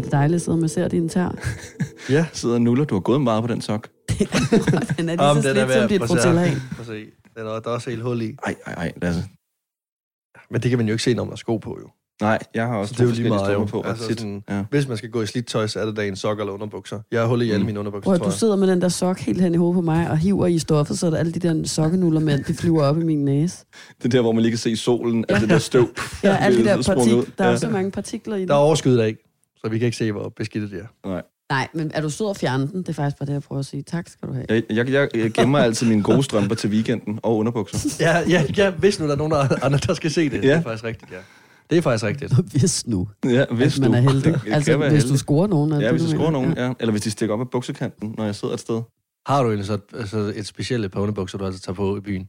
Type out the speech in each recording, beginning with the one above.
Er det dejligt at sidde og massere din tær? Ja. Sidder og nuller. Du har gået meget på den sok. den er lige Jamen, så er slidt som dit se. Den er, der er også helt hul i. Ej, ej, ej, Lasse. Men det kan man jo ikke se, når man har sko på, jo. Nej, jeg har også Så det er jo lige forskellige meget, strømper jo. på. Altså sådan- ja. Hvis man skal gå i slidt tøj, så er det da en sok eller underbukser. Jeg har hul i alle Mm. mine underbukser, Prøv du sidder med den der sok helt hen i hovedet på mig og hiver i stoffet, så alle de der sokkenuller mænd, de flyver op i min næse. Det er der, hvor man lige kan se solen, altså det der støv. Ja, alle de Det er der sprunget ud. partik, der er Ja. så mange partikler i Der er overskyet der ikke, så vi kan ikke se, hvor beskidt det er. Nej, men er du sød at fjerne den? Det er faktisk bare det, jeg prøver at sige. Tak skal du have. Jeg, jeg, jeg, gemmer altid mine gode strømper til weekenden og underbukser. Ja, ja, ja hvis nu der er nogen andre, der skal se det. Ja. Det Ja. er faktisk rigtigt, ja. Det er faktisk rigtigt. Hvis nu, Ja, hvis hvis man du. er heldig. Det altså, hvis heldig. du scorer nogen. Ja, hvis du scorer nogen, ja. Eller hvis de stikker op af buksekanten, når jeg sidder et sted. Har du egentlig så altså et specielt par underbukser, du altså tager på i byen?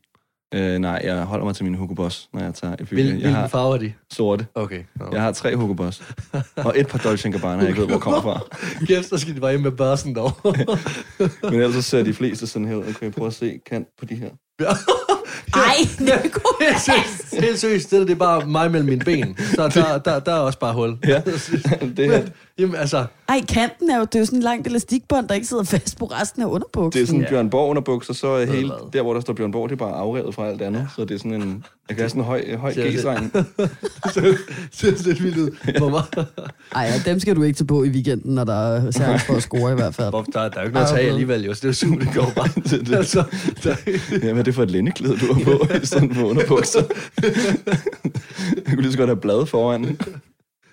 Øh, nej, jeg holder mig til mine Hugo Boss, når jeg tager byen. Hvil, jeg hvilken har farve er de? sorte. Okay. No. Jeg har tre Hugo Boss. Og et par Dolce Gabbana, jeg ikke ved, hvor kommer fra. Kæft, så skal de bare ind med børsen dog. Men ellers så ser de fleste sådan her ud. Okay, prøv at se kant på de her. Ej, Nico! Helt seriøst, helt seriøst, det, der, det er bare mig mellem mine ben. Så der, der, der er også bare hul. Ja, det her, Jamen altså, Ej, kanten er jo, det er jo sådan en langt elastikbånd, der ikke sidder fast på resten af underbuksen. det er sådan Ja. Bjørn Borg underbukser, så er hele, der hvor der står Bjørn Borg, det er bare afrevet fra alt andet. Så det er sådan en, jeg kan have sådan en høj, høj. G-streng. det ser lidt vildt ud. Hvor meget, Ej, ja, dem skal du ikke tage på i weekenden, når der er særligt for at score i hvert fald. Hvor- der, der er jo ikke noget at tage alligevel, jo, så det er jo super, det går bare. Det- det- altså, der, Ja, hvad er det for et lændeklæde, du har på, i stedet for underbukser? jeg kunne lige så godt have blad foran.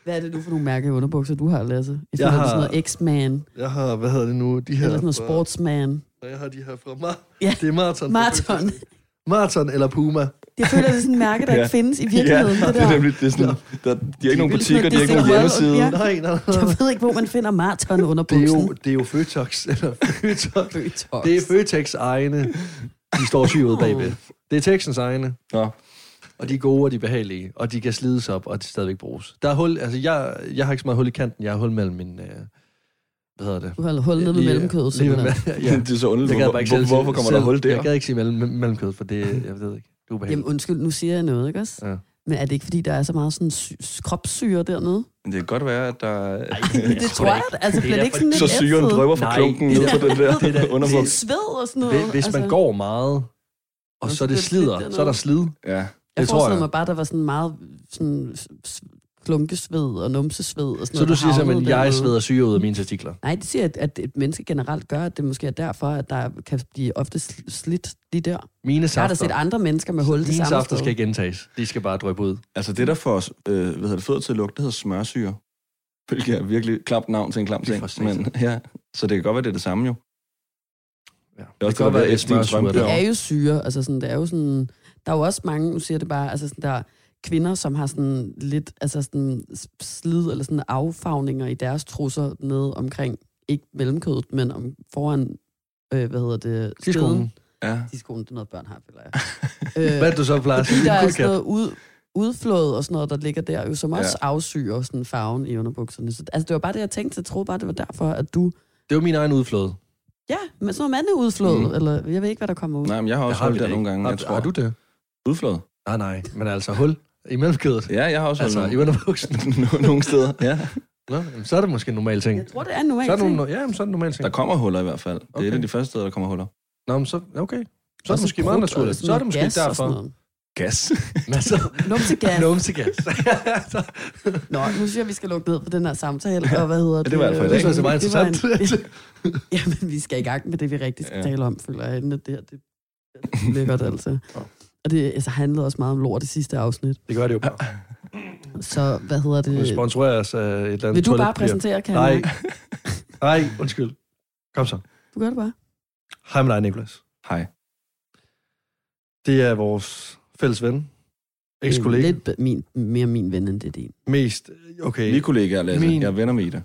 Hvad er det nu for nogle mærke underbukser, du har, Lasse? Jeg, Jeg har... sådan noget X-Man, jeg har, hvad hedder det nu, de her... eller sådan noget fra- sportsman. Jeg har de her fra Mar- Ja. Det er Marathon. Marathon. Marathon eller Puma. Jeg føler, det er sådan et mærke, der Ja. ikke findes i virkeligheden. ja, det det er der. nemlig, det er sådan, der, de har ikke nogen butikker, de har ikke nogen det er hjemmeside. Ja. Nej, nej, nej. Jeg ved ikke, hvor man finder maraton under Det er buksen. jo, det er jo Føtex, eller Føtex. Føtex. Det er Føtex egne, de står ud bagved. Det er Texans egne, Nå, og de er gode, og de er behagelige, og de kan slides op, og de stadigvæk bruges. Der er hul, altså jeg, jeg har ikke så meget hul i kanten, jeg har hul mellem min, øh, hvad hedder det? Du har hul ned med mellemkødet, simpelthen. ja. det er så underligt. Hvor, ikke hvor, hvorfor kommer selv, der hul der? Jeg gad ikke sige mellem, mellemkød, for det, jeg ved ikke, det er ubehageligt. Jamen undskyld, nu siger jeg noget, ikke også? Ja. Men er det ikke, fordi der er så meget sådan sy- kropssyre dernede? Men det kan godt være, at der... det tror jeg. Altså, bliver det ikke sådan lidt så syren drøber fra klunken det ned på den der det er underbuks. Sved og sådan noget. Hvis, hvis man altså. går meget, og så det det slider, så er der slid. Ja, Jeg det jeg. mig bare, der var sådan meget sådan, klunkesved og numsesved og sådan Så noget. du siger simpelthen, at jeg sveder syre ud af mine testikler? Nej, det siger, at, at et menneske generelt gør, at det måske er derfor, at der kan blive ofte sl- slidt lige der. Mine Jeg har da safter, set andre mennesker med hul det mine samme safter sted. skal ikke indtages. De skal bare drøbe ud. altså det, der får os, øh, hvad hedder det, fødder til at lugte, det hedder smørsyre. Hvilket er virkelig klamt navn til en klam Det ting. Men, ja, så det kan godt være, det er det samme jo. Ja. Det er også kan godt det, der være, er det er. Det er jo syre, altså sådan, det er jo sådan, der er jo også mange, nu siger det bare, altså sådan der kvinder, som har sådan lidt, altså sådan slid eller sådan affagninger i deres trusser ned omkring, ikke mellemkødet, men om foran, øh, hvad hedder det, Tidskolen. Ja. Tidskolen, det er noget, børn har, føler jeg. Øh, Hvad er det, du så plejer at der er sådan noget ud, udflået og sådan noget, der ligger der, jo, som også Ja. afsyger sådan farven i underbukserne. Så, altså, det var bare det, jeg tænkte, jeg troede bare, det var derfor, at du... Det var min egen udflåde. Ja, men sådan noget mandeudflået, Mm. eller jeg ved ikke, hvad der kommer ud. Nej, men jeg har også har holdt vi der det nogle gange. Har, jeg tror. har du det? Udflået? Nej, nej. Men altså hul i mellemkødet. Ja, jeg har også Altså holdt i underbuksen. nogle, nogle steder. Ja. Nå, jamen, så er det måske en normal ting. Jeg tror, det er en normal Så er det ting. nogle, ja, men så er det en normal ting. Der kommer huller i hvert fald. Det er Okay. et af de første steder, der kommer huller. Nå, men så, okay. Så er det måske meget naturligt. Så er det måske gas derfor. noget. Gas. Men så, Numsegas. numsegas. Nå, nu synes jeg, vi skal lukke ned på den her samtale. Og hvad hedder det? det var Det dag. synes jeg meget Det var interessant. En, jamen, vi skal i gang med det, vi rigtig skal Ja. tale om, føler jeg. Det her, det, det er lækkert, altså. Og det altså, handlede også meget om lort i sidste afsnit. Det gør det jo bare. Så hvad hedder Vi det? sponsoreres af et eller andet Vil du bare præsentere, kan Nej. Nej, undskyld. Kom så. Du gør det bare. Hej med dig, Niklas. Hej. Det er vores fælles ven. Eks-kollega. Lidt min, mere min ven, end det er din. Mest, okay. Vi er kollegaer, Lasse. Min- Jeg er venner med Ida.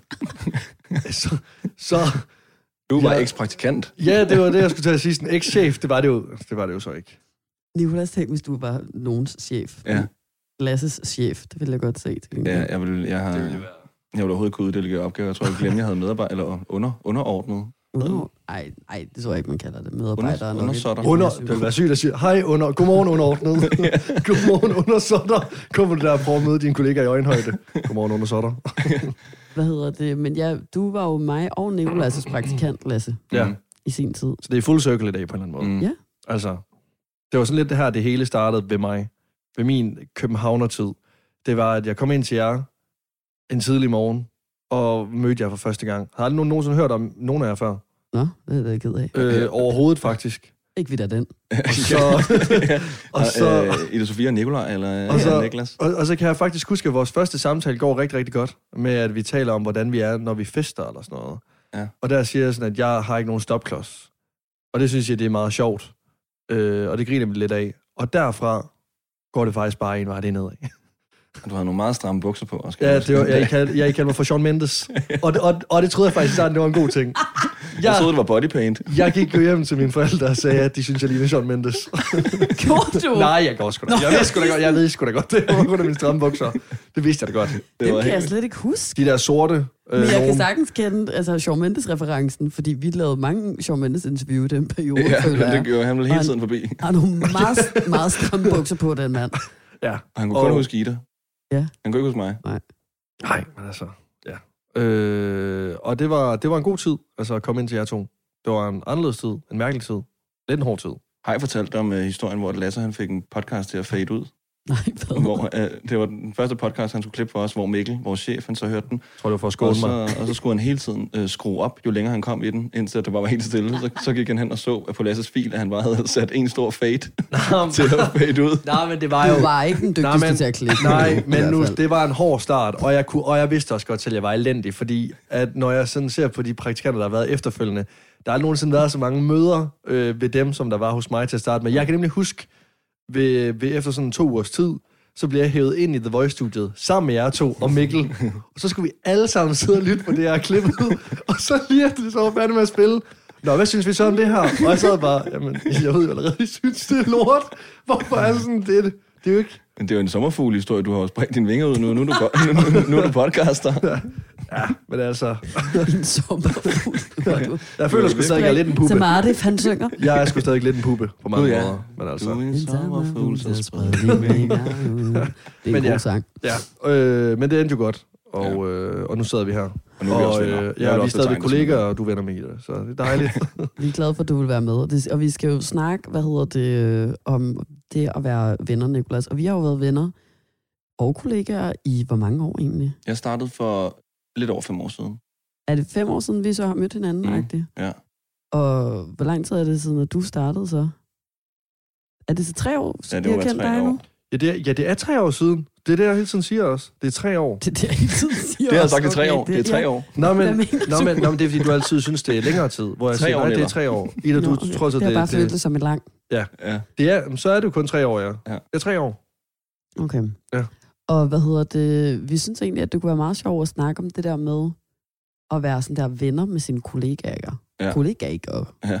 Så, så, Du var Ja. ekspraktikant. ja, det var det, jeg skulle til at sige. Sådan, eks-chef, det var det jo, det var det jo så ikke. Nicolas, tænk, hvis du var nogens chef. Ja. Lasses chef, det ville jeg godt se. Til Ja, jeg vil, jeg har, Det ville være. jeg vil overhovedet kunne uddelegere opgaver. Jeg tror, jeg glemte, jeg havde medarbejder eller under, underordnet. Under, ej, ej, det tror jeg ikke, man kalder det. Medarbejdere. Under- er et Under, det vil være sygt at sige, hej under, godmorgen underordnet. godmorgen undersåtter. Kommer du der og prøver at møde dine kollegaer i øjenhøjde. Godmorgen undersåtter. Hvad hedder det? Men ja, du var jo mig og Nicolas' praktikant, Lasse, Ja, i sin tid. så det er full circle i dag på en eller anden måde. Mm. Ja. Altså, det var sådan lidt det her, det hele startede ved mig. Ved min københavnertid. Det var, at jeg kom ind til jer en tidlig morgen, og mødte jer for første gang. Har aldrig nogen nogensinde hørt om nogen af jer før? Nå, det er jeg ked af. Øh, overhovedet faktisk. Ikke vidt af den. Og så, og så, øh, Ida Sofia og Nikolaj, eller Og og så- så, Niklas? og, og så kan jeg faktisk huske, at vores første samtale går rigtig, rigtig godt, med at vi taler om, hvordan vi er, når vi fester eller sådan noget. Ja. Og der siger jeg sådan, at jeg har ikke nogen stopklods. Og det synes jeg, det er meget sjovt. Øh, og det griner vi lidt af. Og derfra går det faktisk bare en vej det nedad. Du har nogle meget stramme bukser på. Også, Ja, det var, jeg, kaldte, jeg kaldte mig for Sean Mendes. Og det, og, og det troede jeg faktisk i starten, det var en god ting. Jeg troede, Jeg, det var bodypaint. jeg gik jo hjem til mine forældre og sagde, at de synes, jeg ligner Sean Mendes. Gjorde du? Nej, jeg går sgu da. Jeg ved sgu da godt, jeg ved sgu da godt. Det var kun af mine stramme bukser. Det vidste jeg da godt. Det var kan jeg helt... slet ikke huske. De der sorte... Øh, Men jeg kan sagtens kende altså, Shawn Mendes-referencen, fordi vi lavede mange Shawn Mendes-interview i den periode, Ja, føler det gjorde han vel hele tiden forbi. Han har nogle meget, meget stramme bukser på, den mand. Ja. Og han kunne kun Og- huske Ida. Ja. Han kunne ikke huske mig. Nej, men altså. Øh, og det var, det var en god tid, altså at komme ind til jer to. Det var en anderledes tid, en mærkelig tid. Lidt en hård tid. Har jeg fortalt dig om uh, historien, hvor Lasse han fik en podcast til at fade ud? Nej, hvad? hvor, uh, det var den første podcast, han skulle klippe for os, hvor Mikkel, vores chef, han så hørte den. Jeg tror, det var for at Og skåle så, mig. og så skulle han hele tiden uh, skrue op, jo længere han kom i den, indtil det bare var helt stille. Så, så gik han hen og så på Lasses fil, at han bare havde sat en stor fade til at fade ud. Nej, men det var Du var ikke den dygtigste Nej, men- til at klippe. Nej, men nu, det var en hård start, og jeg, kunne, og jeg vidste også godt selv, at jeg var elendig, fordi at når jeg sådan ser på de praktikanter, der har været efterfølgende, der har aldrig nogensinde været så mange møder øh, ved dem, som der var hos mig til at starte med. Jeg kan nemlig huske, ved, ved efter sådan to ugers tid, så blev jeg hævet ind i The Voice-studiet sammen med jer to og Mikkel. Og så skulle vi alle sammen sidde og lytte på det, jeg har klippet. og så lige efter det, så var færdig med at spille. Nå, hvad synes vi så om det her? Og jeg sad bare, jamen, jeg ved jo allerede, jeg synes, det er lort. Hvorfor er det sådan, det er det? Det er jo ikke... Men det er jo en sommerfugl-historie, du har jo spredt dine vinger ud nu. Nu er du, po- nu, nu, nu er du podcaster. Ja, men altså, En sommerfugl. jeg føler sgu stadig, jeg er lidt en puppe. Som Arif, han synger. Jeg er sgu stadig lidt en puppe på mange ja. måder. Men altså, Du er en sommerfugl, så spred Det er en Men god ja. sang. ja. Øh, men det endte jo godt. Og, øh, og nu sidder vi her. Og nu er vi også og, venner. øh, Jeg ja, vi er også stadig betegne dig som kollegaer, og du er venner med Ida. Så det er dejligt. Vi er glade for, at du vil være med. Og det- Og vi skal jo snakke, hvad hedder det, øh, om det at være venner, Nikolas. Og vi har jo været venner og kollegaer i hvor mange år egentlig? Jeg startede for lidt over fem år siden. Er det fem år siden, vi så har mødt hinanden? Mm. Ja. Og hvor lang tid er det siden, at du startede så? Er det så tre år, Ja, det vi har kendt tre dig år. nu? ja, det er, ja, det er tre år siden. Det er det, jeg hele tiden siger også. Det er tre år. Det er det, jeg hele tiden siger. Det har jeg sagt i tre Okay, år. Det er tre ja. år. Nå, men, nå, du? men, nå, men det er, fordi du altid synes, det er længere tid. Hvor jeg Tre siger, år, nej, det er tre år. Ida, du Nå, tror så, det det, bare det, føltes det, som et langt. Ja. det er, så er det jo kun tre år, ja. Ja. Det er tre år. Okay. Ja. Og hvad hedder det? Vi synes egentlig, at det kunne være meget sjovt at snakke om det der med at være sådan der venner med sine kollegaer. Ja. Kollegaer. ja.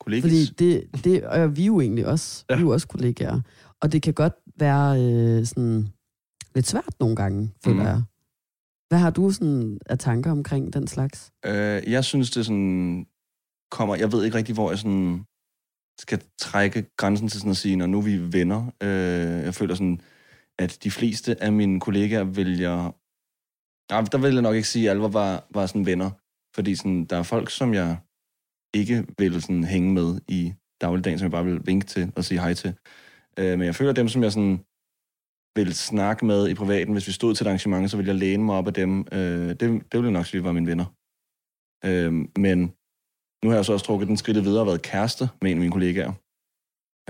Kollegis. Fordi det, det og vi er jo egentlig også. Ja. Vi er jo også kollegaer. Og det kan godt være øh, sådan lidt svært nogle gange, føler mm. jeg. Hvad har du sådan af tanker omkring den slags? Øh, jeg synes, det sådan kommer... Jeg ved ikke rigtig, hvor jeg sådan skal trække grænsen til sådan at sige, når nu er vi venner. Øh, jeg føler sådan, at de fleste af mine kollegaer vælger... Nej, der vil jeg nok ikke sige, at alle var, var sådan venner. Fordi sådan, der er folk, som jeg ikke vil sådan hænge med i dagligdagen, som jeg bare vil vinke til og sige hej til. Øh, men jeg føler, dem, som jeg sådan vil snakke med i privaten, hvis vi stod til et arrangement, så ville jeg læne mig op af dem. Øh, det, det ville jeg nok sige var mine venner. Øh, men nu har jeg så også trukket den skridt videre og været kæreste med en af mine kollegaer.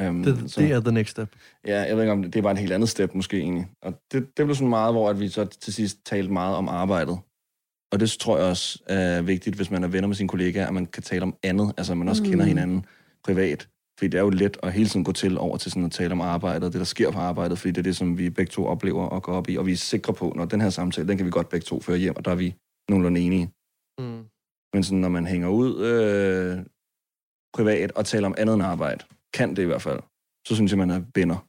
Um, Det, det er the next step. Ja, jeg ved ikke om det, det er bare et helt andet step måske egentlig. Og det, det blev sådan meget, hvor at vi så til sidst talte meget om arbejdet. Og det tror jeg også er vigtigt, hvis man er venner med sine kollegaer, at man kan tale om andet, altså at man også mm. kender hinanden privat. Fordi det er jo let at hele tiden gå til over til sådan at tale om arbejdet, det der sker på arbejdet, fordi det er det, som vi begge to oplever og går op i, og vi er sikre på, når den her samtale, den kan vi godt begge to føre hjem, og der er vi nogenlunde enige. Mm. Men sådan, når man hænger ud øh, privat og taler om andet end arbejde, kan det i hvert fald, så synes jeg, man er venner.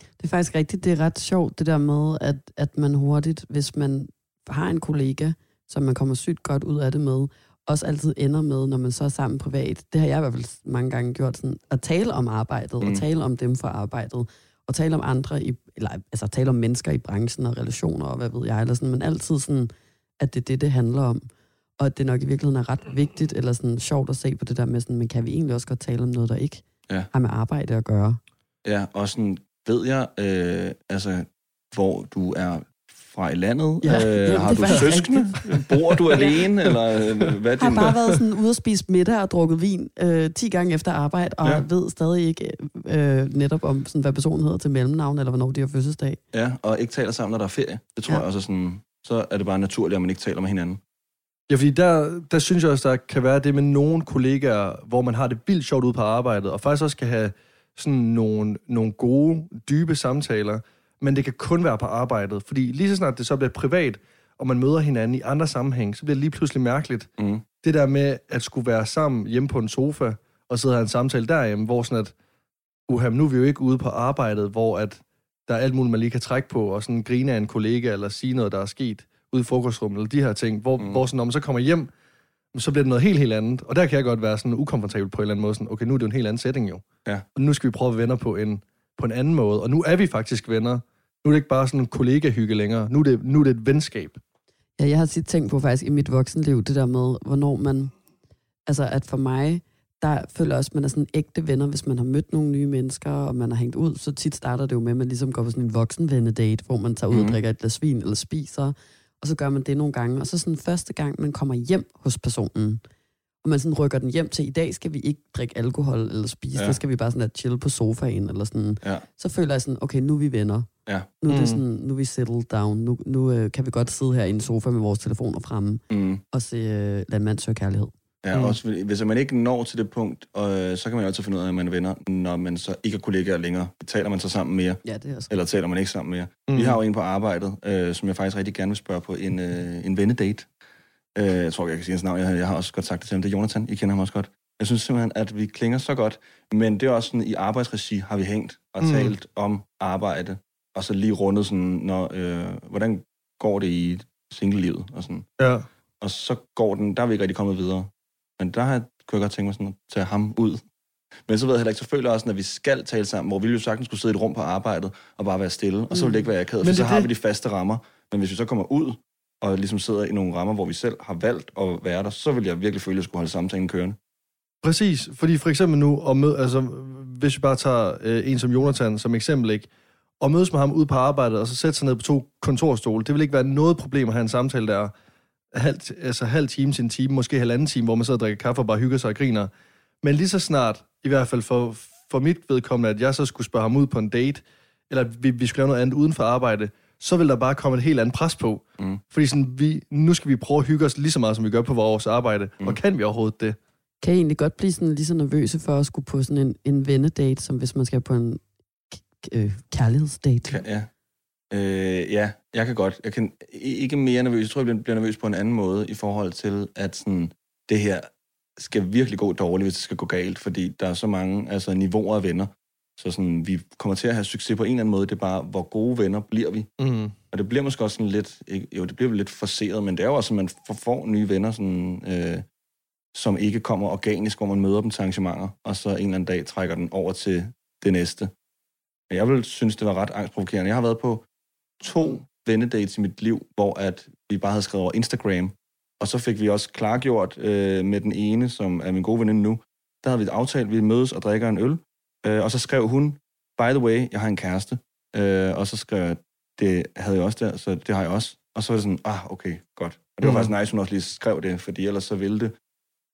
Det er faktisk rigtigt. Det er ret sjovt, det der med, at, at man hurtigt, hvis man har en kollega, som man kommer sygt godt ud af det med, også altid ender med, når man så er sammen privat, det har jeg i hvert fald mange gange gjort, sådan, at tale om arbejdet, mm. og tale om dem for arbejdet, og tale om andre, i, eller altså tale om mennesker i branchen og relationer og hvad ved jeg, eller sådan, men altid sådan, at det er det, det handler om. Og at det nok i virkeligheden er ret vigtigt, eller sådan sjovt at se på det der med sådan, men kan vi egentlig også godt tale om noget, der ikke Ja. har med arbejde at gøre? Ja, og sådan ved jeg, øh, altså, hvor du er fra i landet. Ja, øh, jamen, har du søskende? Bor du alene? Eller øh, hvad har din... bare været sådan ude og spise middag og drukket vin øh, 10 gange efter arbejde, og Ja. ved stadig ikke øh, netop om, sådan, hvad personen hedder til mellemnavn, eller hvornår de har fødselsdag. Ja, og ikke taler sammen, når der er ferie. Det tror Ja. jeg også sådan... Så er det bare naturligt, at man ikke taler med hinanden. Ja, fordi der, der synes jeg også, der kan være det med nogle kollegaer, hvor man har det vildt sjovt ude på arbejdet, og faktisk også kan have sådan nogle, nogle gode, dybe samtaler, men det kan kun være på arbejdet. Fordi lige så snart det så bliver privat, og man møder hinanden i andre sammenhæng, så bliver det lige pludselig mærkeligt. Mm. Det der med at skulle være sammen hjemme på en sofa, og sidde og have en samtale derhjemme, hvor sådan at, uha, nu er vi jo ikke ude på arbejdet, hvor at der er alt muligt, man lige kan trække på, og sådan grine af en kollega, eller sige noget, der er sket ude i frokostrummet, eller de her ting, hvor, Mm. mm. hvor sådan, når man så kommer hjem, så bliver det noget helt, helt andet. Og der kan jeg godt være sådan ukomfortabel på en eller anden måde. Sådan, okay, nu er det jo en helt anden setting jo. Ja. Og nu skal vi prøve at venner på en, på en anden måde. Og nu er vi faktisk venner. Nu er det ikke bare sådan en kollega-hygge længere. Nu er det, nu er det et venskab. Ja, jeg har tit tænkt på faktisk i mit voksenliv, det der med, hvornår man... Altså, at for mig, der føler jeg også, at man er sådan ægte venner, hvis man har mødt nogle nye mennesker, og man har hængt ud. Så tit starter det jo med, at man ligesom går på sådan en voksenvennedate, hvor man tager ud Mhm. og drikker et glas vin eller spiser. Og så gør man det nogle gange. Og så sådan første gang, man kommer hjem hos personen, og man sådan rykker den hjem til, i dag skal vi ikke drikke alkohol eller spise, Ja. der skal vi bare sådan at chill på sofaen, eller sådan. Ja. Så føler jeg sådan, okay, nu er vi venner. Ja. Nu er, Mm. det sådan, nu er vi settled down. Nu, nu øh, kan vi godt sidde her i en sofa med vores telefoner fremme Mm. og se øh, Landmand søger kærlighed. Ja, Mm. også, hvis man ikke når til det punkt, øh, så kan man jo altid finde ud af, at man er venner, når man så ikke er kollegaer længere. Taler man så sammen mere, Ja, det er også. eller taler man ikke sammen mere? Mm. Vi har jo en på arbejdet, øh, som jeg faktisk rigtig gerne vil spørge på en, øh, en vennedate. Øh, jeg tror, jeg kan sige hans navn. Jeg, jeg har også godt sagt det til ham. Det er Jonathan. I kender ham også godt. Jeg synes simpelthen, at vi klinger så godt. Men det er også sådan, i arbejdsregi har vi hængt og mm. talt om arbejde. Og så lige rundet sådan, når, øh, hvordan går det i single-livet? Og, sådan. Ja. og så går den, der er vi ikke rigtig kommet videre. Men der har jeg, kunne jeg godt tænke mig sådan at tage ham ud. Men så ved jeg heller ikke, så føler jeg også, at vi skal tale sammen, hvor vi jo sagtens skulle sidde i et rum på arbejdet og bare være stille, og så vil det ikke være akavet, for så det har vi de faste rammer. Men hvis vi så kommer ud og ligesom sidder i nogle rammer, hvor vi selv har valgt at være der, så vil jeg virkelig føle, at jeg skulle holde samtalen kørende. Præcis, fordi for eksempel nu, og mød, altså, hvis vi bare tager øh, en som Jonathan som eksempel, ikke? og mødes med ham ude på arbejdet, og så sætte sig ned på to kontorstole, det vil ikke være noget problem at have en samtale der, halv, altså halv time til en time, måske halvanden time, hvor man sidder og drikker kaffe og bare hygger sig og griner. Men lige så snart, i hvert fald for, for mit vedkommende, at jeg så skulle spørge ham ud på en date, eller vi, vi skulle lave noget andet uden for arbejde, så vil der bare komme et helt andet pres på. Mm. Fordi sådan, vi, nu skal vi prøve at hygge os lige så meget, som vi gør på vores arbejde. Mm. Og kan vi overhovedet det? Kan I egentlig godt blive sådan lige så nervøse for at skulle på sådan en, en vennedate, som hvis man skal på en k- øh, kærlighedsdate? Kan, ja. Øh, ja, jeg kan godt. Jeg kan ikke mere nervøs. Jeg tror, jeg bliver- nervøs på en anden måde i forhold til, at sådan, det her skal virkelig gå dårligt, hvis det skal gå galt, fordi der er så mange altså, niveauer af venner. Så sådan, vi kommer til at have succes på en eller anden måde. Det er bare, hvor gode venner bliver vi. Mm. Og det bliver måske også sådan lidt, ikke- jo, det bliver lidt forseret, men det er jo også, at man får, får nye venner, sådan, øh, som ikke kommer organisk, hvor man møder dem til arrangementer, og så en eller anden dag trækker den over til det næste. Men Jeg vil synes, det var ret angstprovokerende. Jeg har været på to vennedates i mit liv, hvor at vi bare havde skrevet over Instagram, og så fik vi også klargjort øh, med den ene, som er min gode veninde nu, der havde vi aftalt, at vi mødes og drikker en øl, øh, og så skrev hun, by the way, jeg har en kæreste, øh, og så skrev jeg, det havde jeg også der, så det har jeg også. Og så var det sådan, ah, okay, godt. Og det var Mm. faktisk nice, hun også lige skrev det, fordi ellers så ville det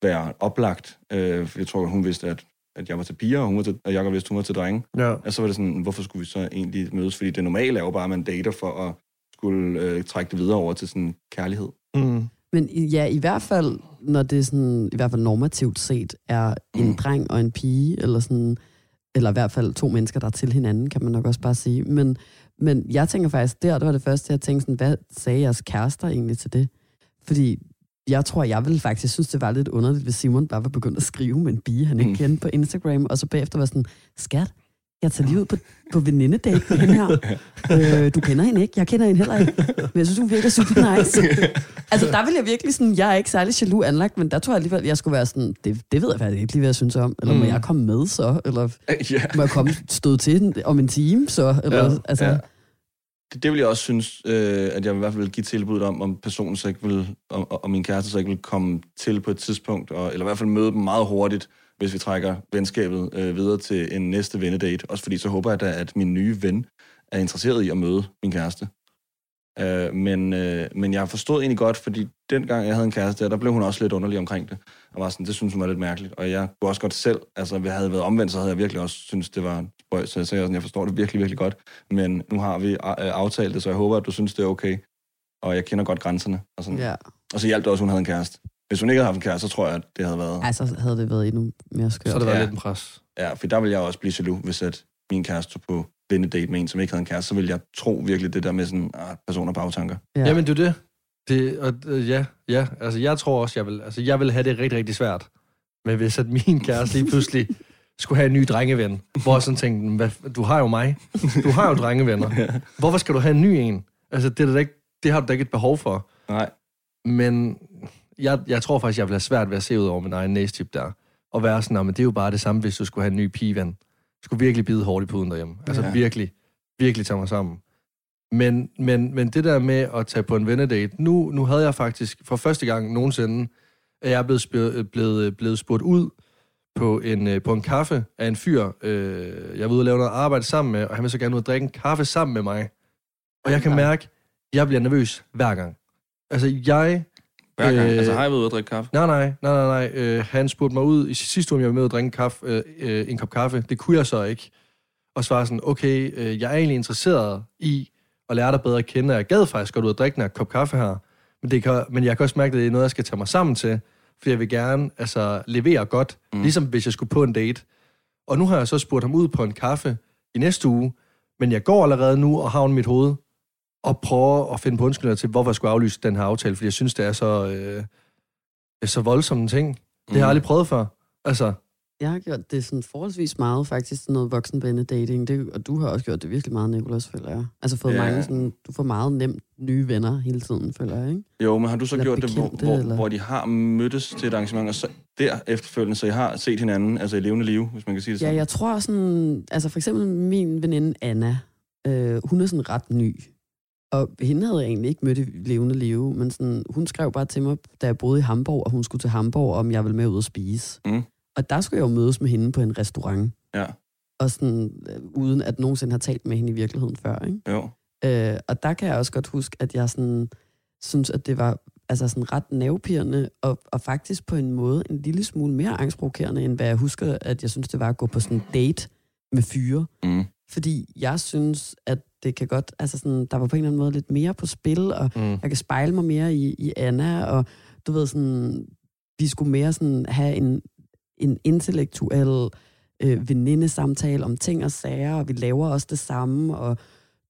være oplagt, øh, for jeg tror, hun vidste, at, at jeg var til piger, og, hun var til, og Jacob vidste, hun var til drenge. Ja. Og så var det sådan, hvorfor skulle vi så egentlig mødes? Fordi det normale er jo bare, at man dater for at skulle øh, trække det videre over til sådan kærlighed. Mm. Men ja, i hvert fald, når det sådan, i hvert fald normativt set er en Mm. dreng og en pige, eller sådan, eller i hvert fald to mennesker, der er til hinanden, kan man nok også bare sige. Men, men jeg tænker faktisk, der, det var det første, jeg tænkte sådan, hvad sagde jeres kærester egentlig til det? Fordi jeg tror, jeg ville faktisk synes, det var lidt underligt, hvis Simon bare var begyndt at skrive med en pige, han ikke Mm. kendte på Instagram, og så bagefter var sådan, skat, jeg tager lige ud på, på venindedate med hende her. Øh, du kender hende ikke, jeg kender hende heller ikke. Men jeg synes, hun virker super nice. altså, der vil jeg virkelig sådan, jeg er ikke særlig jaloux anlagt, men der tror jeg alligevel, jeg skulle være sådan, det, det ved jeg faktisk ikke lige, hvad jeg synes om. Eller må Mm. jeg komme med så? Eller ja. må jeg komme støde til den om en time så? Eller, Ja, altså, ja. Det, det vil jeg også synes, øh, at jeg i hvert fald vil give tilbud om, om personen så ikke vil, om, om min kæreste så ikke vil komme til på et tidspunkt, og, eller i hvert fald møde dem meget hurtigt, hvis vi trækker venskabet øh, videre til en næste vennedate. Også fordi så håber jeg da, at min nye ven er interesseret i at møde min kæreste. Øh, men, øh, men jeg forstod egentlig godt, fordi dengang jeg havde en kæreste, der, der blev hun også lidt underlig omkring det. Og var sådan, det synes hun var lidt mærkeligt. Og jeg kunne også godt selv, altså hvis jeg havde været omvendt, så havde jeg virkelig også synes det var spøjs. Så jeg sagde sådan, jeg forstår det virkelig, virkelig godt. Men nu har vi øh, aftalt det, så jeg håber, at du synes, det er okay. Og jeg kender godt grænserne. Og, sådan. ja. og så hjalp det også, at hun havde en kæreste. Hvis hun ikke havde haft en kæreste, så tror jeg, at det havde været... altså, havde det været endnu mere skørt. Så det været Ja. lidt en pres. Ja, for der ville jeg også blive jaloux, hvis at min kæreste tog på vennedate med en, som ikke havde en kæreste, så ville jeg tro virkelig det der med sådan, ah, personer bagtanker. Ja. Jamen, det er det. det og, øh, ja, ja, altså jeg tror også, jeg vil, altså, jeg vil have det rigtig, rigtig svært. Men hvis at min kæreste lige pludselig skulle have en ny drengeven, hvor jeg sådan tænkte, hvad, du har jo mig. Du har jo drengevenner. Hvorfor skal du have en ny en? Altså, det, er da ikke, det har du da ikke et behov for. Nej, Men jeg, jeg tror faktisk, jeg vil have svært ved at se ud over min egen næstip der. Og være sådan, "Nå, men det er jo bare det samme, hvis du skulle have en ny pigeven. Skulle virkelig bide hårdt i puden derhjemme. Altså Ja. virkelig, virkelig tage mig sammen. Men, men, men det der med at tage på en vennedate, nu, nu havde jeg faktisk for første gang nogensinde, at jeg er blevet, blevet, blevet spurgt ud på en, øh, på en kaffe af en fyr, øh, jeg var ude og lave noget arbejde sammen med, og han vil så gerne ud og drikke en kaffe sammen med mig. Og jeg kan mærke, at jeg bliver nervøs hver gang. Altså, jeg hver gang. Øh, altså har jeg været ude at drikke kaffe? Nej, nej, nej, nej, nej. Øh, han spurgte mig ud i sidste uge, om jeg var med at drikke en, kaffe, øh, øh, en kop kaffe. Det kunne jeg så ikke. Og så var jeg sådan, okay, øh, jeg er egentlig interesseret i at lære dig bedre at kende, og jeg gad faktisk godt ud at drikke her kop kaffe her. Men, det kan, men jeg kan også mærke, at det er noget, jeg skal tage mig sammen til, for jeg vil gerne altså, levere godt, mm. ligesom hvis jeg skulle på en date. Og nu har jeg så spurgt ham ud på en kaffe i næste uge, men jeg går allerede nu og har mit hoved, og prøver at finde på undskyldninger til, hvorfor jeg skulle aflyse den her aftale, fordi jeg synes, det er så, øh, så voldsom en ting. Det har jeg Mhm. aldrig prøvet før. Altså, Jeg har gjort det sådan forholdsvis meget, faktisk, sådan noget voksenvennedating. Det, og du har også gjort det virkelig meget, Nicolas, føler jeg. Altså fået Ja. ja. mange sådan, du får meget nemt nye venner hele tiden, føler jeg, ikke? Jo, men har du så Eller gjort det, hvor, bekendte, hvor, eller? hvor de har mødtes til et arrangement, og så der efterfølgende, så I har set hinanden, altså i levende liv, hvis man kan sige det Ja, sådan? jeg tror sådan, altså for eksempel min veninde Anna, øh, hun er sådan ret ny. Og hende havde jeg egentlig ikke mødt i levende liv, men sådan, hun skrev bare til mig, da jeg boede i Hamburg, og hun skulle til Hamburg, om jeg ville med ud og spise. Mm. Og der skulle jeg jo mødes med hende på en restaurant, Ja, og sådan, øh, uden at nogensinde har talt med hende i virkeligheden før, ikke? jo. Øh, og der kan jeg også godt huske, at jeg sådan, synes, at det var altså sådan ret nervepirrende, og, og faktisk på en måde en lille smule mere angstprovokerende, end hvad jeg husker, at jeg synes, det var at gå på sådan en date med fyre. Mm. Fordi jeg synes, at det kan godt, altså sådan, der var på en eller anden måde lidt mere på spil, og mm. jeg kan spejle mig mere i, i Anna, og du ved sådan, vi skulle mere sådan have en, en intellektuel øh, venindesamtale om ting og sager, og vi laver også det samme, og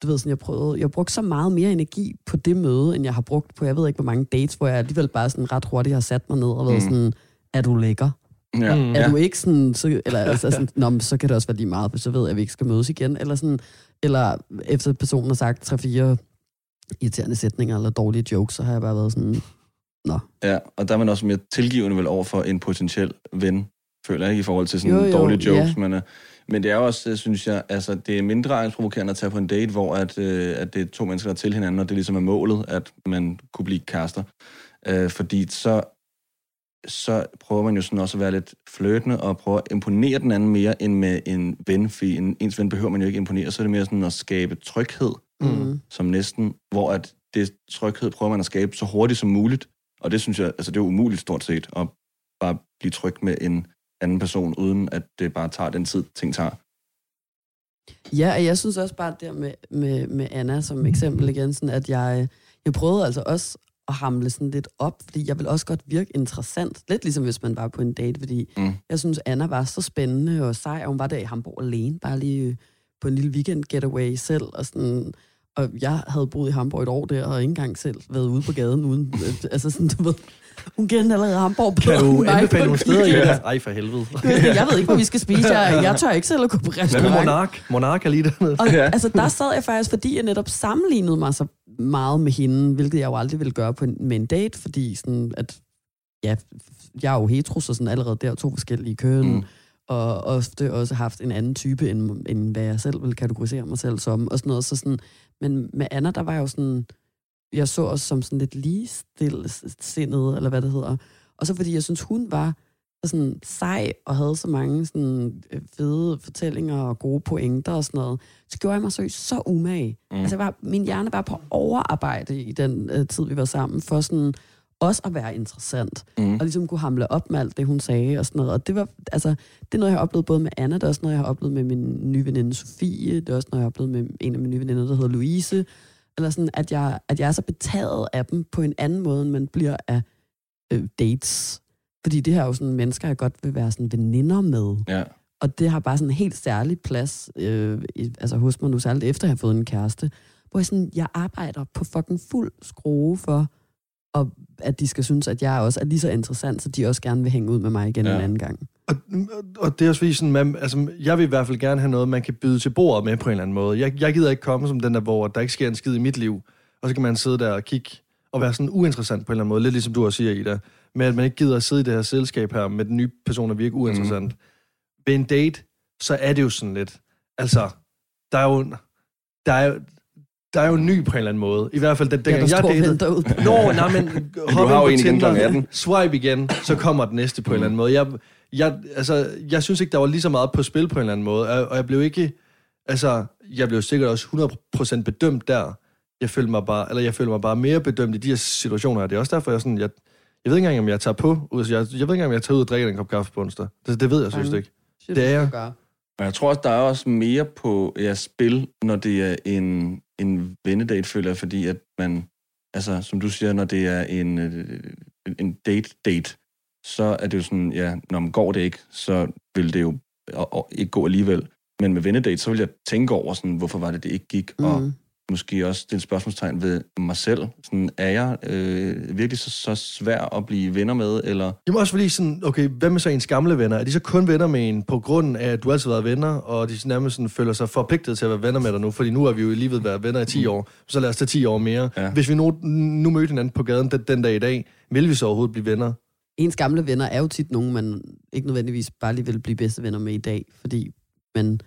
du ved sådan, jeg prøvede, jeg brugte så meget mere energi på det møde, end jeg har brugt på, jeg ved ikke, hvor mange dates, hvor jeg alligevel bare sådan ret hurtigt har sat mig ned og været Mm. sådan, er du lækker? Ja, Mm. Er ja. du ikke sådan, så, eller altså sådan, Nå, så kan det også være lige meget, for så ved jeg, at vi ikke skal mødes igen, eller sådan, eller efter personen har sagt tre-fire irriterende sætninger eller dårlige jokes, så har jeg bare været sådan, nå. ja, og der er man også mere tilgivende vel over for en potentiel ven, føler jeg, ikke, i forhold til sådan Jo, jo, dårlige jokes. ja. Men, øh, men det er også, øh, synes jeg, altså det er mindre angstprovokerende at tage på en date, hvor at, øh, at det er to mennesker, der er til hinanden, og det ligesom er målet, at man kunne blive kærester. Øh, fordi så, så prøver man jo sådan også at være lidt flirtende og prøve at imponere den anden mere end med en ven, fordi en, ens ven behøver man jo ikke imponere, så er det mere sådan at skabe tryghed, Mm. som næsten, hvor at det tryghed prøver man at skabe så hurtigt som muligt, og det synes jeg, altså det er umuligt stort set, at bare blive tryg med en anden person, uden at det bare tager den tid, ting tager. Ja, og jeg synes også bare der med, med, med Anna som eksempel igen, sådan at jeg, jeg prøvede altså også at hamle sådan lidt op, fordi jeg vil også godt virke interessant. Lidt ligesom hvis man var på en date, fordi Mm. jeg synes, Anna var så spændende og sej, og hun var der i Hamburg alene, bare lige på en lille weekend getaway selv, og sådan, Og jeg havde boet i Hamburg et år der, og ikke engang selv været ude på gaden uden... øh, altså sådan, du ved... Hun kender allerede Hamburg Kan bedre du end mig anbefale nogle steder i det? Ej, for helvede. Jeg ved ikke, hvor vi skal spise. Jeg, jeg tør ikke selv at gå på restaurant. Monark? Monark er lige dernede. Og Ja. altså, der sad jeg faktisk, fordi jeg netop sammenlignede mig så meget med hende, hvilket jeg jo aldrig ville gøre på en, med en date, fordi sådan, at, ja, jeg er jo hetero, så sådan allerede der to forskellige køn, Mm. og ofte også haft en anden type, end, end hvad jeg selv vil kategorisere mig selv som, og sådan noget. Så sådan, men med Anna, der var jeg jo sådan, jeg så os som sådan lidt ligestillet, eller hvad det hedder. Og så fordi jeg synes, hun var så sådan sej og havde så mange sådan øh, fede fortællinger og gode pointer og sådan noget, så gjorde jeg mig seriøst så umage. Mm. Altså, var, min hjerne var på overarbejde i den øh, tid, vi var sammen, for sådan også at være interessant, Mm. og ligesom kunne hamle op med alt det, hun sagde og sådan noget. Og det var, altså, det er noget, jeg har oplevet både med Anna, det er også noget, jeg har oplevet med min nye veninde Sofie, det er også noget, jeg har oplevet med en af mine nye veninder, der hedder Louise, eller sådan, at jeg, at jeg er så betaget af dem på en anden måde, end man bliver af øh, dates. Fordi det her er jo sådan mennesker, jeg godt vil være sådan veninder med. Ja. Og det har bare sådan en helt særlig plads øh, i, altså hos mig nu, særligt efter jeg har fået en kæreste, hvor jeg, sådan, jeg arbejder på fucking fuld skrue for, og at de skal synes, at jeg også er lige så interessant, så de også gerne vil hænge ud med mig igen Ja. ja. en anden gang. Og, og det er også fordi, sådan, man, altså, jeg vil i hvert fald gerne have noget, man kan byde til bordet med på en eller anden måde. Jeg, jeg gider ikke komme som den der, hvor der ikke sker en skid i mit liv, og så kan man sidde der og kigge og være sådan uinteressant på en eller anden måde, lidt ligesom du også siger, Ida, med at man ikke gider at sidde i det her selskab her med den nye person, der virker uinteressant. Mm. Ved en date, så er det jo sådan lidt, altså, der er jo, der er, jo- der er jo en ny på en eller anden måde. I hvert fald, den, dengang der jeg, datede. ud. Nå, nej, men hop har jo ind på Tinder, klokken 18. swipe igen, så kommer den næste på mm. en eller anden måde. Jeg, jeg, altså, jeg synes ikke, der var lige så meget på spil på en eller anden måde, og og jeg blev ikke, altså, jeg blev sikkert også 100% bedømt der. Jeg følte mig bare, eller jeg følte mig bare mere bedømt i de her situationer, og det er også derfor, jeg sådan, jeg, jeg ved ikke engang, om jeg tager på, ud- jeg, jeg ved ikke engang, om jeg tager ud og drikker en kop kaffe på onsdag. Det, det ved jeg synes ikke. Det er jeg. Og jeg tror også, der er også mere på ja, spil, når det er en, en vennedate, føler jeg, fordi at man, altså som du siger, når det er en, øh, en date-date, så er det jo sådan, ja, når man går det ikke, så vil det jo og, og ikke gå alligevel. Men med vennedate, så vil jeg tænke over, sådan, hvorfor var det, det ikke gik, mm. og. Måske også stille spørgsmålstegn ved mig selv. Sådan, er jeg øh, virkelig så, så svær at blive venner med, eller... Jamen også fordi sådan, okay, hvad med så ens gamle venner? Er de så kun venner med en på grund af, at du altid har været venner, og de nærmest sådan føler sig forpligtet til at være venner med dig nu? Fordi nu har vi jo lige ved været venner i 10 år, så lad os tage 10 år mere. Ja. Ja. Hvis vi nu, nu mødte hinanden på gaden den, den dag i dag, vil vi så overhovedet blive venner? Ens gamle venner er jo tit nogen, man ikke nødvendigvis bare lige vil blive bedste venner med i dag, fordi man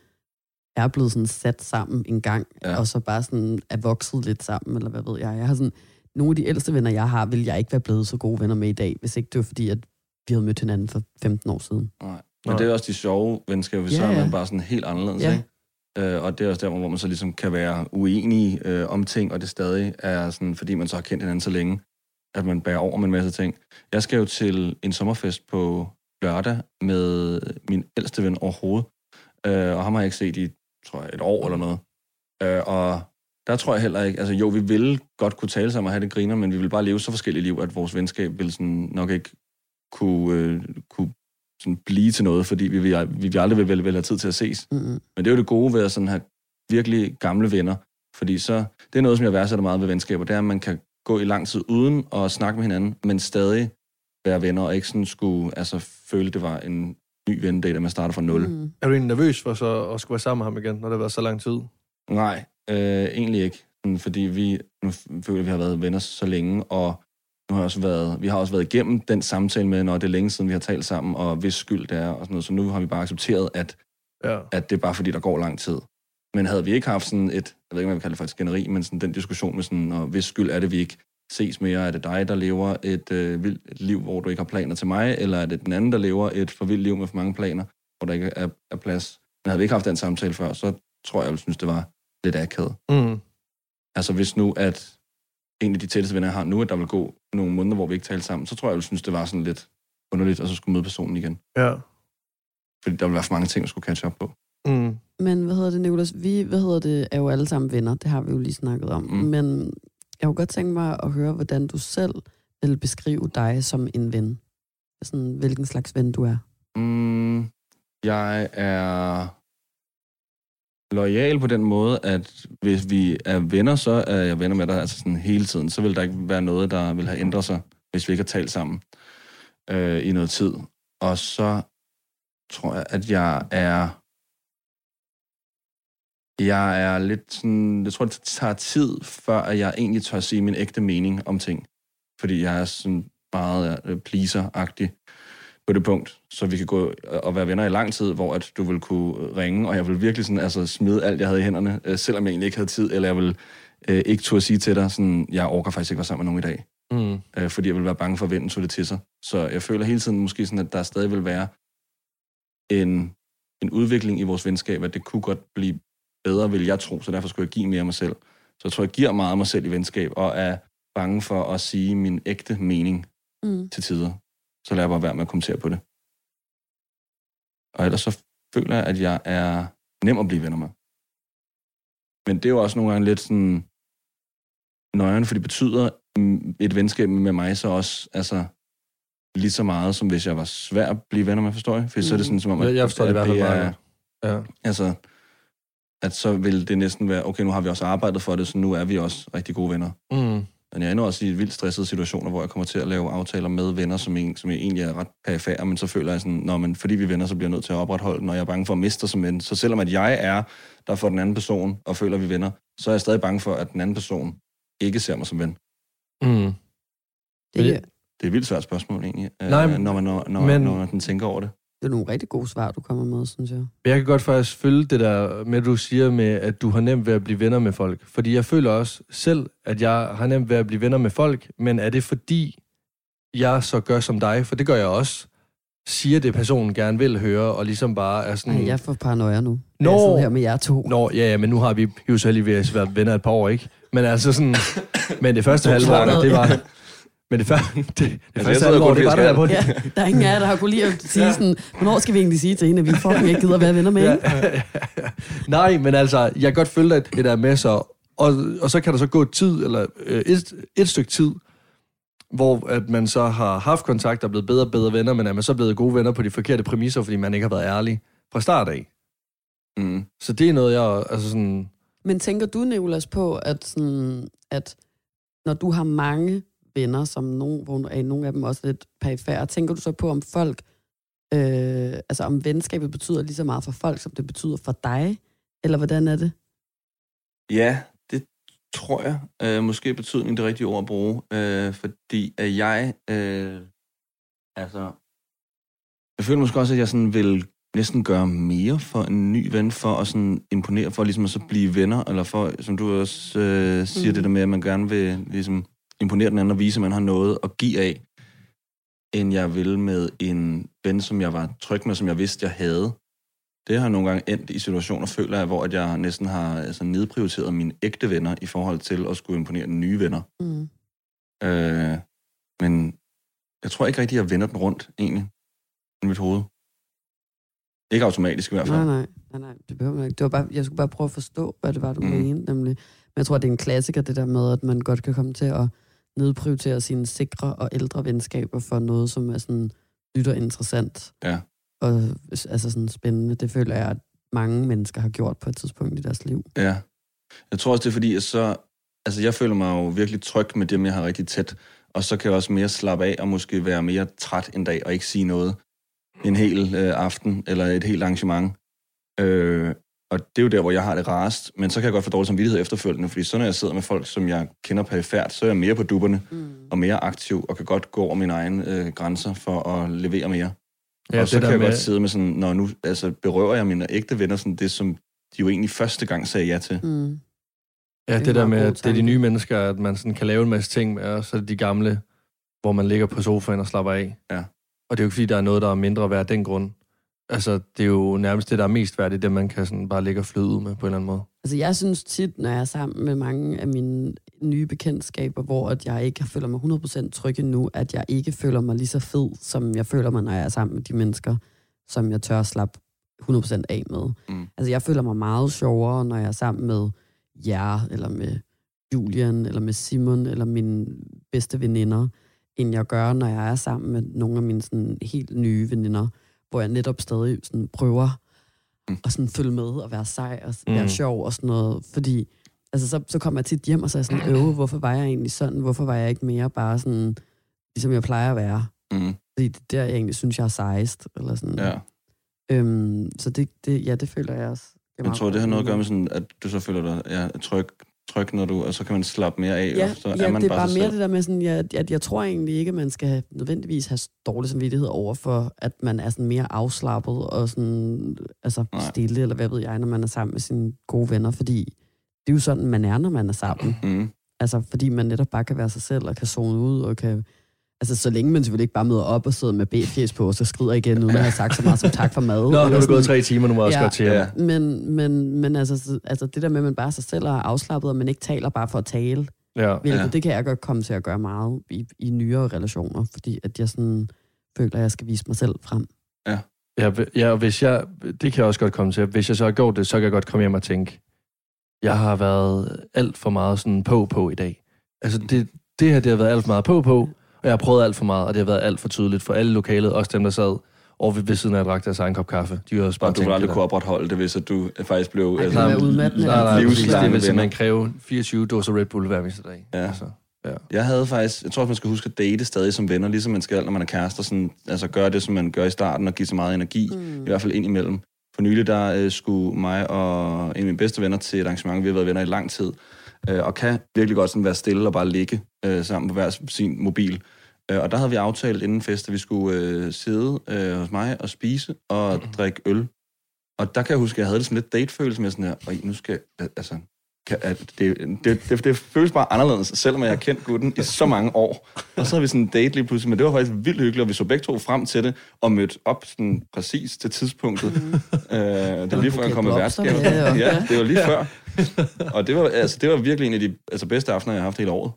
er blevet sådan sat sammen en gang, Ja. og så bare sådan er vokset lidt sammen, eller hvad ved jeg. Jeg har sådan, nogle af de ældste venner, jeg har, vil jeg ikke være blevet så gode venner med i dag, hvis ikke det var fordi, at vi havde mødt hinanden for 15 år siden. Nej. Men det er også de sjove venskaber, Ja, så er ja. man bare sådan helt anderledes, Ja. ikke? Øh, og det er også der, hvor man så ligesom kan være uenig øh, om ting, og det stadig er sådan, fordi man så har kendt hinanden så længe, at man bærer over med en masse ting. Jeg skal jo til en sommerfest på lørdag med min ældste ven overhovedet, øh, og ham har jeg ikke set i, tror jeg, et år eller noget. Øh, og der tror jeg heller ikke, altså jo, vi ville godt kunne tale sammen og have det griner, men vi ville bare leve så forskellige liv, at vores venskab ville sådan nok ikke kunne, øh, kunne sådan blive til noget, fordi vi, vi, vi, aldrig vil, vil, vil have tid til at ses. Mm-mm. Men det er jo det gode ved at sådan have virkelig gamle venner, fordi så, det er noget, som jeg værdsætter meget ved venskaber, det er, at man kan gå i lang tid uden at snakke med hinanden, men stadig være venner, og ikke sådan skulle altså, føle, det var en ny vennedate, at man starter fra nul. Mm. Mm. Er du egentlig nervøs for så at skulle være sammen med ham igen, når det har været så lang tid? Nej, øh, egentlig ikke. Sådan, Fordi vi, nu føler jeg, vi har været venner så længe, og nu har jeg også været, vi har også været igennem den samtale med, når det er længe siden, vi har talt sammen, og hvis skyld det er, og sådan noget. Så nu har vi bare accepteret, at, Ja. at det er bare fordi, der går lang tid. Men havde vi ikke haft sådan et, jeg ved ikke, hvad vi kalder det for et skænderi, men sådan den diskussion med sådan, og hvis skyld er det, vi ikke ses mere, er det dig, der lever et, øh, vildt et liv, hvor du ikke har planer til mig, eller er det den anden, der lever et for vildt liv med for mange planer, hvor der ikke er, er plads. Men havde vi ikke haft den samtale før, så tror jeg, jeg ville synes, det var lidt akavet. Mm. Altså hvis nu, at en af de tætteste venner, jeg har nu, at der vil gå nogle måneder, hvor vi ikke taler sammen, så tror jeg, jeg ville synes, det var sådan lidt underligt, at så skulle møde personen igen. Ja. Fordi der ville være for mange ting, jeg skulle catch up på. Mm. Men hvad hedder det, Nicolas? Vi, hvad hedder det, er jo alle sammen venner. Det har vi jo lige snakket om. Mm. Men jeg kunne godt tænke mig at høre, hvordan du selv vil beskrive dig som en ven. Sådan, hvilken slags ven du er. Mm, jeg er lojal på den måde, at hvis vi er venner, så er jeg venner med dig altså sådan hele tiden. Så vil der ikke være noget, der vil have ændret sig, hvis vi ikke har talt sammen øh, i noget tid. Og så tror jeg, at jeg er... Jeg er lidt sådan... Jeg tror, det tager tid, før at jeg egentlig tør sige min ægte mening om ting. Fordi jeg er sådan meget øh, pleaser-agtig på det punkt, så vi kan gå og være venner i lang tid, hvor at du vil kunne ringe, og jeg vil virkelig sådan, altså, smide alt, jeg havde i hænderne, øh, selvom jeg egentlig ikke havde tid, eller jeg vil øh, ikke turde sige til dig, sådan, jeg orker faktisk ikke være sammen med nogen i dag. Mm. Øh, fordi jeg vil være bange for, at vinden tog det til sig. Så jeg føler hele tiden måske sådan, at der stadig vil være en, en udvikling i vores venskab, at det kunne godt blive bedre, vil jeg tro, så derfor skulle jeg give mere af mig selv. Så jeg tror, jeg giver meget af mig selv i venskab, og er bange for at sige min ægte mening Mm. til tider. Så lader jeg bare være med at kommentere på det. Og ellers så føler jeg, at jeg er nem at blive venner med. Men det er jo også nogle gange lidt sådan nøjeren, for det betyder mm, et venskab med mig så også, altså lige så meget, som hvis jeg var svær at blive venner med, forstår jeg? For så er det sådan, som om, at, Jeg, jeg forstår det i at hvert fald meget er, godt. Ja. altså, at så vil det næsten være, okay, nu har vi også arbejdet for det, så nu er vi også rigtig gode venner. Mm. Men jeg er endnu også i vildt stressede situationer, hvor jeg kommer til at lave aftaler med venner, som, en, som egentlig er ret perifære, men så føler jeg sådan, Nå, men fordi vi er venner, så bliver jeg nødt til at opretholde den, og jeg er bange for at miste som ven. Så selvom at jeg er der for den anden person, og føler, at vi er venner, så er jeg stadig bange for, at den anden person ikke ser mig som ven. Mm. Det, Men Det er et vildt svært spørgsmål, egentlig, øh, Nej, men- når, man, når, når, men- når man tænker over det. Det er nogle rigtig gode svar, du kommer med, synes jeg. Jeg kan godt faktisk følge det der med, at du siger med, at du har nemt ved at blive venner med folk. Fordi jeg føler også selv, at jeg har nemt ved at blive venner med folk, men er det fordi, jeg så gør som dig? For det gør jeg også. Siger det, personen gerne vil høre, og ligesom bare er sådan... Ej, jeg får paranoia nu. Nå. Jeg her med jer to. Nå, ja, ja, men nu har vi jo så lige været venner et par år, ikke? Men altså sådan... Men det første halve år, der, det var... Men det, før, det, det jeg første sidder halve år, kun, det var fordi der på Ja, der er ingen af jer, der har kunnet lide at sige sådan, hvornår skal vi egentlig sige til hende, at vi fucking ikke gider at være venner med hende? Nej, men altså, jeg kan godt følge at det der med så, og, og så kan der så gå tid, eller øh, et, et stykke tid, hvor at man så har haft kontakt og blevet bedre og bedre venner, men er man så blevet gode venner på de forkerte præmisser, fordi man ikke har været ærlig fra start af. Mm. Så det er noget, jeg altså sådan... Men tænker du, Nicolas, på, at, sådan, at når du har mange venner, som nogen, hvor er nogle af dem også lidt perifære, tænker du så på, om folk, øh, altså om venskabet betyder lige så meget for folk, som det betyder for dig? Eller hvordan er det? Ja, det tror jeg. Øh, måske betydning det rigtige ord at bruge. Øh, fordi at jeg... Øh, altså... Jeg føler måske også, at jeg sådan vil næsten gøre mere for en ny ven, for at sådan imponere, for ligesom at så blive venner, eller for, som du også øh, siger, mm. det der med, at man gerne vil ligesom imponere den anden og vise, at man har noget at give af, end jeg vil med en ven, som jeg var tryg med, som jeg vidste, jeg havde. Det har nogle gange endt i situationer, føler jeg, hvor at jeg næsten har altså, nedprioriteret mine ægte venner i forhold til at skulle imponere den nye venner. Mm. Øh, men jeg tror ikke rigtig, jeg vender den rundt, egentlig, i mit hoved. Ikke automatisk i hvert fald. Nej, nej, nej, nej, det behøver man ikke. Det var bare, jeg skulle bare prøve at forstå, hvad det var, du mm. mente, nemlig. Men jeg tror, det er en klassiker, det der med, at man godt kan komme til at nedprioritere sine sikre og ældre venskaber for noget, som er sådan nyt og interessant. Ja. Og altså sådan spændende. Det føler jeg, at mange mennesker har gjort på et tidspunkt i deres liv. Ja. Jeg tror også, det er fordi, at så... Altså, jeg føler mig jo virkelig tryg med dem, jeg har rigtig tæt. Og så kan jeg også mere slappe af og måske være mere træt en dag og ikke sige noget en hel øh, aften eller et helt arrangement. Øh, og det er jo der, hvor jeg har det rarest. Men så kan jeg godt få dårlig samvittighed efterfølgende, fordi så når jeg sidder med folk, som jeg kender perifært, så er jeg mere på dupperne Mm. og mere aktiv og kan godt gå over mine egne øh, grænser for at levere mere. Ja, og så det kan der jeg med, godt sidde med sådan, når nu altså, berører jeg mine ægte venner, sådan det, som de jo egentlig første gang sagde ja til. Mm. ja, det det, der med, at det er de nye mennesker, at man sådan kan lave en masse ting med, og så er det de gamle, hvor man ligger på sofaen og slapper af. Ja. Og det er jo ikke, fordi der er noget, der er mindre værd af den grund. Altså, det er jo nærmest det, der er mest værd, det er det, man kan sådan bare ligge og flyde ud med på en eller anden måde. Altså, jeg synes tit, når jeg er sammen med mange af mine nye bekendtskaber, hvor at jeg ikke føler mig 100% tryg endnu, at jeg ikke føler mig lige så fed, som jeg føler mig, når jeg er sammen med de mennesker, som jeg tør at slappe 100% af med. Mm. Altså, jeg føler mig meget sjovere, når jeg er sammen med jer, eller med Julian, eller med Simon, eller mine bedste veninder, end jeg gør, når jeg er sammen med nogle af mine sådan, helt nye veninder, hvor jeg netop stadig sådan, prøver Mm. og sådan følge med og være sej og Mm. være sjov og sådan noget. Fordi altså, så, så kommer jeg tit hjem, og så er jeg sådan, øve, hvorfor var jeg egentlig sådan? Hvorfor var jeg ikke mere bare sådan, ligesom jeg plejer at være? Mm. Fordi det er der, jeg egentlig synes, jeg er sejest. Eller sådan. Ja. Øhm, så det, det, ja, det føler jeg også. Jeg Jeg tror, det har noget at gøre med sådan, at du så føler dig ja, tryg, tryg, når du, og så kan man slappe mere af, Ja, så ja er man det er bare, bare mere selv. det der med sådan, ja, at jeg tror egentlig ikke, at man skal nødvendigvis have dårlig samvittighed over for, at man er sådan mere afslappet og sådan, altså Nej. stille, eller hvad ved jeg, når man er sammen med sine gode venner, fordi det er jo sådan, man er, når man er sammen. Mm. Altså, fordi man netop bare kan være sig selv, og kan zone ud, og kan... Altså, så længe man selvfølgelig ikke bare møder op og sidder med B-fjes på, og så skrider igen, uden at have sagt så meget som tak for mad. Nå, nu er det gået tre timer, nu må jeg også Ja. godt til. Ja. Men, men, men altså, så- altså, det der med, at man bare sig selv er afslappet, og man ikke taler bare for at tale, Ja. hvilket Ja. ja. det kan jeg godt komme til at gøre meget i, i nyere relationer, fordi at jeg sådan føler, at jeg skal vise mig selv frem. Ja, ja, og hvis jeg, det kan jeg også godt komme til. Hvis jeg så har gjort det, så kan jeg godt komme hjem og tænke, jeg har været alt for meget sådan på på i dag. Altså det, det her, det har været alt for meget på på, og jeg har prøvet alt for meget, og det har været alt for tydeligt for alle lokalet, også dem, der sad over ved, ved siden af at drak deres egen kop kaffe. De har også bare Og du ville aldrig det kunne opretholde det, hvis at du faktisk blev... Altså. Nej, nej, Livslange præcis. det vil simpelthen kræve 24 dåser Red Bull hver eneste dag. Ja. Altså, ja. Jeg havde faktisk... Jeg tror, at man skal huske at date stadig som venner, ligesom man skal, når man er kærester. Sådan, altså gøre det, som man gør i starten, og give så meget energi. Mm. I hvert fald ind imellem. For nylig, der øh, skulle mig og en af mine bedste venner til et arrangement. Vi har været venner i lang tid. Øh, og kan virkelig godt sådan være stille og bare ligge øh, sammen på hver sin mobil. Øh, og der havde vi aftalt inden fest, at vi skulle øh, sidde øh, hos mig og spise og mm. drikke øl. Og der kan jeg huske, at jeg havde det sådan lidt datefølelse med sådan her, og nu skal altså, kan, at det, det, det, det føles bare anderledes, selvom jeg har kendt gutten i så mange år. Og så havde vi sådan en date lige pludselig, men det var faktisk vildt hyggeligt, og vi så begge to frem til det, og mødte op sådan præcis til tidspunktet. Mm. Øh, det var lige før jeg kom blomster værtskab. Ja, det var lige før. Og det var, altså, det var virkelig en af de altså, bedste aftener, jeg har haft hele året.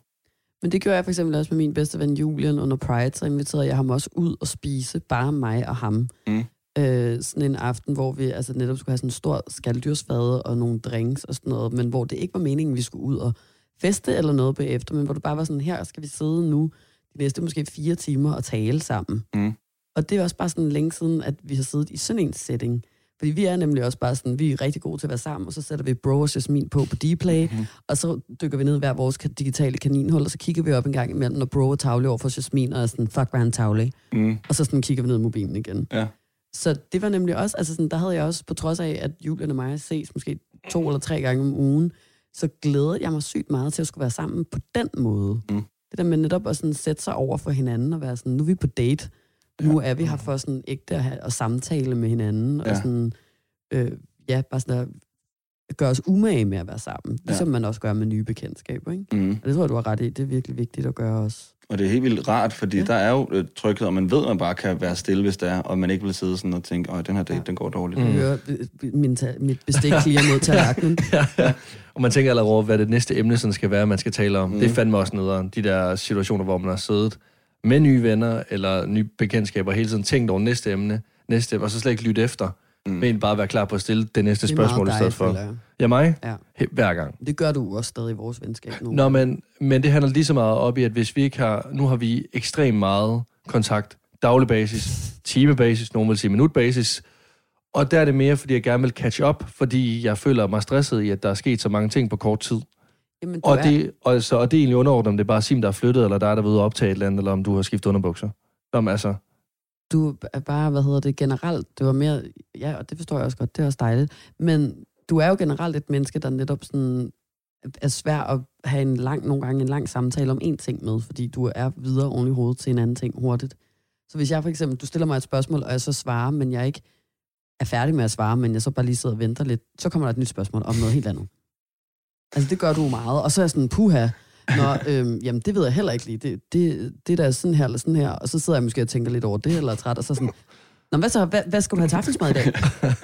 Men det gjorde jeg for eksempel også med min bedste ven Julian under Pride, så inviterede jeg ham også ud og spise, bare mig og ham. Mm. Øh, sådan en aften, hvor vi altså netop skulle have sådan en stor skalddyrsfade og nogle drinks og sådan noget, men hvor det ikke var meningen, vi skulle ud og feste eller noget bagefter, men hvor det bare var sådan, her skal vi sidde nu de næste måske fire timer og tale sammen. Mm. Og det er også bare sådan længe siden, at vi har siddet i sådan en setting. Fordi vi er nemlig også bare sådan, vi er rigtig gode til at være sammen, og så sætter vi Bro og Jasmin på på Dplay, Mhm. mm. og så dykker vi ned hver vores digitale kaninhul, og så kigger vi op en gang imellem, når Bro er tavlig over for Jasmin, og er sådan, fuck, han tavlig. Mm. Og så sådan kigger vi ned i mobilen igen. Ja. Så det var nemlig også, altså sådan, der havde jeg også, på trods af, at Julian og mig ses måske to eller tre gange om ugen, så glædede jeg mig sygt meget til at skulle være sammen på den måde. Mm. Det der med netop at sådan sætte sig over for hinanden og være sådan, nu er vi på date, nu er vi her for sådan ægte at, have, at samtale med hinanden, ja. Ja. og sådan, øh, ja, bare sådan at gøre os umage med at være sammen, ligesom man også gør med nye bekendtskaber, ikke? Mm. Og det tror jeg, du har ret i, det er virkelig vigtigt at gøre også. Og det er helt vildt rart, fordi Ja. ja. der er jo øh, tryghed, og man ved, at man bare kan være stille, hvis det er, og man ikke vil sidde sådan og tænke, åh, den her date, Ja. ja. den går dårligt. Mm. Mm. Høre øh, min, ta- mit bestik klirer mod tallerkenen. Og man tænker allerede over, hvad det næste emne sådan skal være, man skal tale om. Mm. Mm. Det fandt mig også nederen. De der situationer, hvor man har siddet med nye venner eller nye bekendtskaber, hele tiden tænkt over næste emne, næste emne, og så slet ikke lytte efter. Mm. Men bare være klar på at stille det næste Det spørgsmål i stedet for. jeg. Ja, mig? Ja. Hver gang. Det gør du også stadig i vores venskab nu. Nå, men, men det handler lige så meget op i, at hvis vi ikke har... Nu har vi ekstremt meget kontakt. Daglig basis, timebasis, nogen vil sige minutbasis. Og der er det mere, fordi jeg gerne vil catch up, fordi jeg føler mig stresset i, at der er sket så mange ting på kort tid. Jamen, Og er, det, og, så, og det er egentlig underordnet, om det er bare Sim, der er flyttet, eller der er der ved at optage et eller andet, eller om du har skiftet underbukser. Nå, altså, du er bare, hvad hedder det, generelt, det var mere, ja, og det forstår jeg også godt, det er også dejligt, men du er jo generelt et menneske, der netop sådan er svær at have en lang, nogle gange en lang samtale om én ting med, fordi du er videre oven i hovedet til en anden ting hurtigt. Så hvis jeg for eksempel, du stiller mig et spørgsmål, og jeg så svarer, men jeg ikke er færdig med at svare, men jeg så bare lige sidder og venter lidt, så kommer der et nyt spørgsmål om noget helt andet. Altså det gør du meget, og så er jeg sådan, puha, Nå, øhm, jamen det ved jeg heller ikke lige. Det, det, det der er sådan her eller sådan her, og så sidder jeg måske og tænker lidt over det, eller er træt, og så sådan, Nå, hvad så? Hvad, hvad skal du have til aftensmad i dag?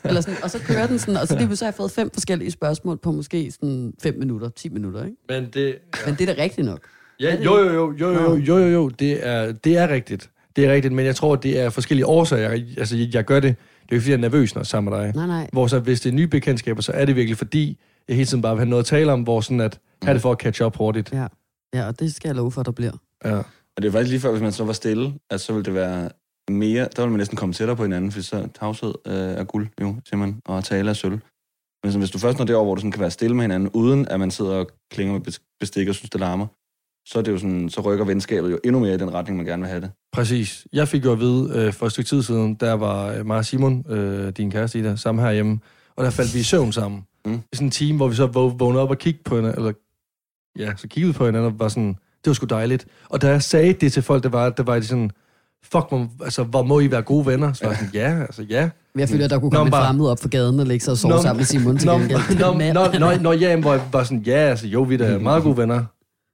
eller sådan, og så kører den sådan, og så lige så har jeg fået fem forskellige spørgsmål på måske sådan fem minutter, 10 minutter, ikke? men det... Men det er da rigtigt nok. Ja, jo, jo, jo, jo, jo, jo, jo, jo, det er, det er rigtigt. Det er rigtigt, men jeg tror, det er forskellige årsager. Jeg, altså, jeg, jeg gør det. Det er jo ikke, fordi jeg er nervøs, når jeg er sammen med dig. Nej, nej. Hvor så, hvis det er nye bekendtskaber, så er det virkelig, fordi jeg hele tiden bare vil have noget at tale om, hvor sådan at have det for at catch up hurtigt. Ja. ja, og det skal jeg love for, at der bliver. Ja. Og det er faktisk lige før, hvis man så var stille, at så ville det være mere, der vil man næsten komme tættere på hinanden, for så tavshed øh, er guld, jo, siger man, og tale er sølv. Men så, hvis du først når derover, hvor du sådan kan være stille med hinanden, uden at man sidder og klinger med bes- bestik og synes, det larmer, så, er det jo sådan, så rykker venskabet jo endnu mere i den retning, man gerne vil have det. Præcis. Jeg fik jo at vide øh, for et stykke tid siden, der var øh, mig og Simon, øh, din kæreste Ida, sammen herhjemme, og der faldt vi i søvn sammen. Mm. I sådan en time, hvor vi så vå- vågnede op og kiggede på hinanden, eller ja, så kiggede på hinanden og var sådan, det var sgu dejligt. Og da jeg sagde det til folk, det var, det var de sådan, fuck, hvor, altså, hvor må I være gode venner? Så var jeg sådan, ja, altså ja. Men jeg føler, at der kunne Nå, komme en bare- fremmed op for gaden og lægge sig og sove Nå, sammen med Simon til Nå, gengæld. nå, nå, nå, nå, ja, hvor jeg var sådan, ja, altså jo, vi er da meget gode venner.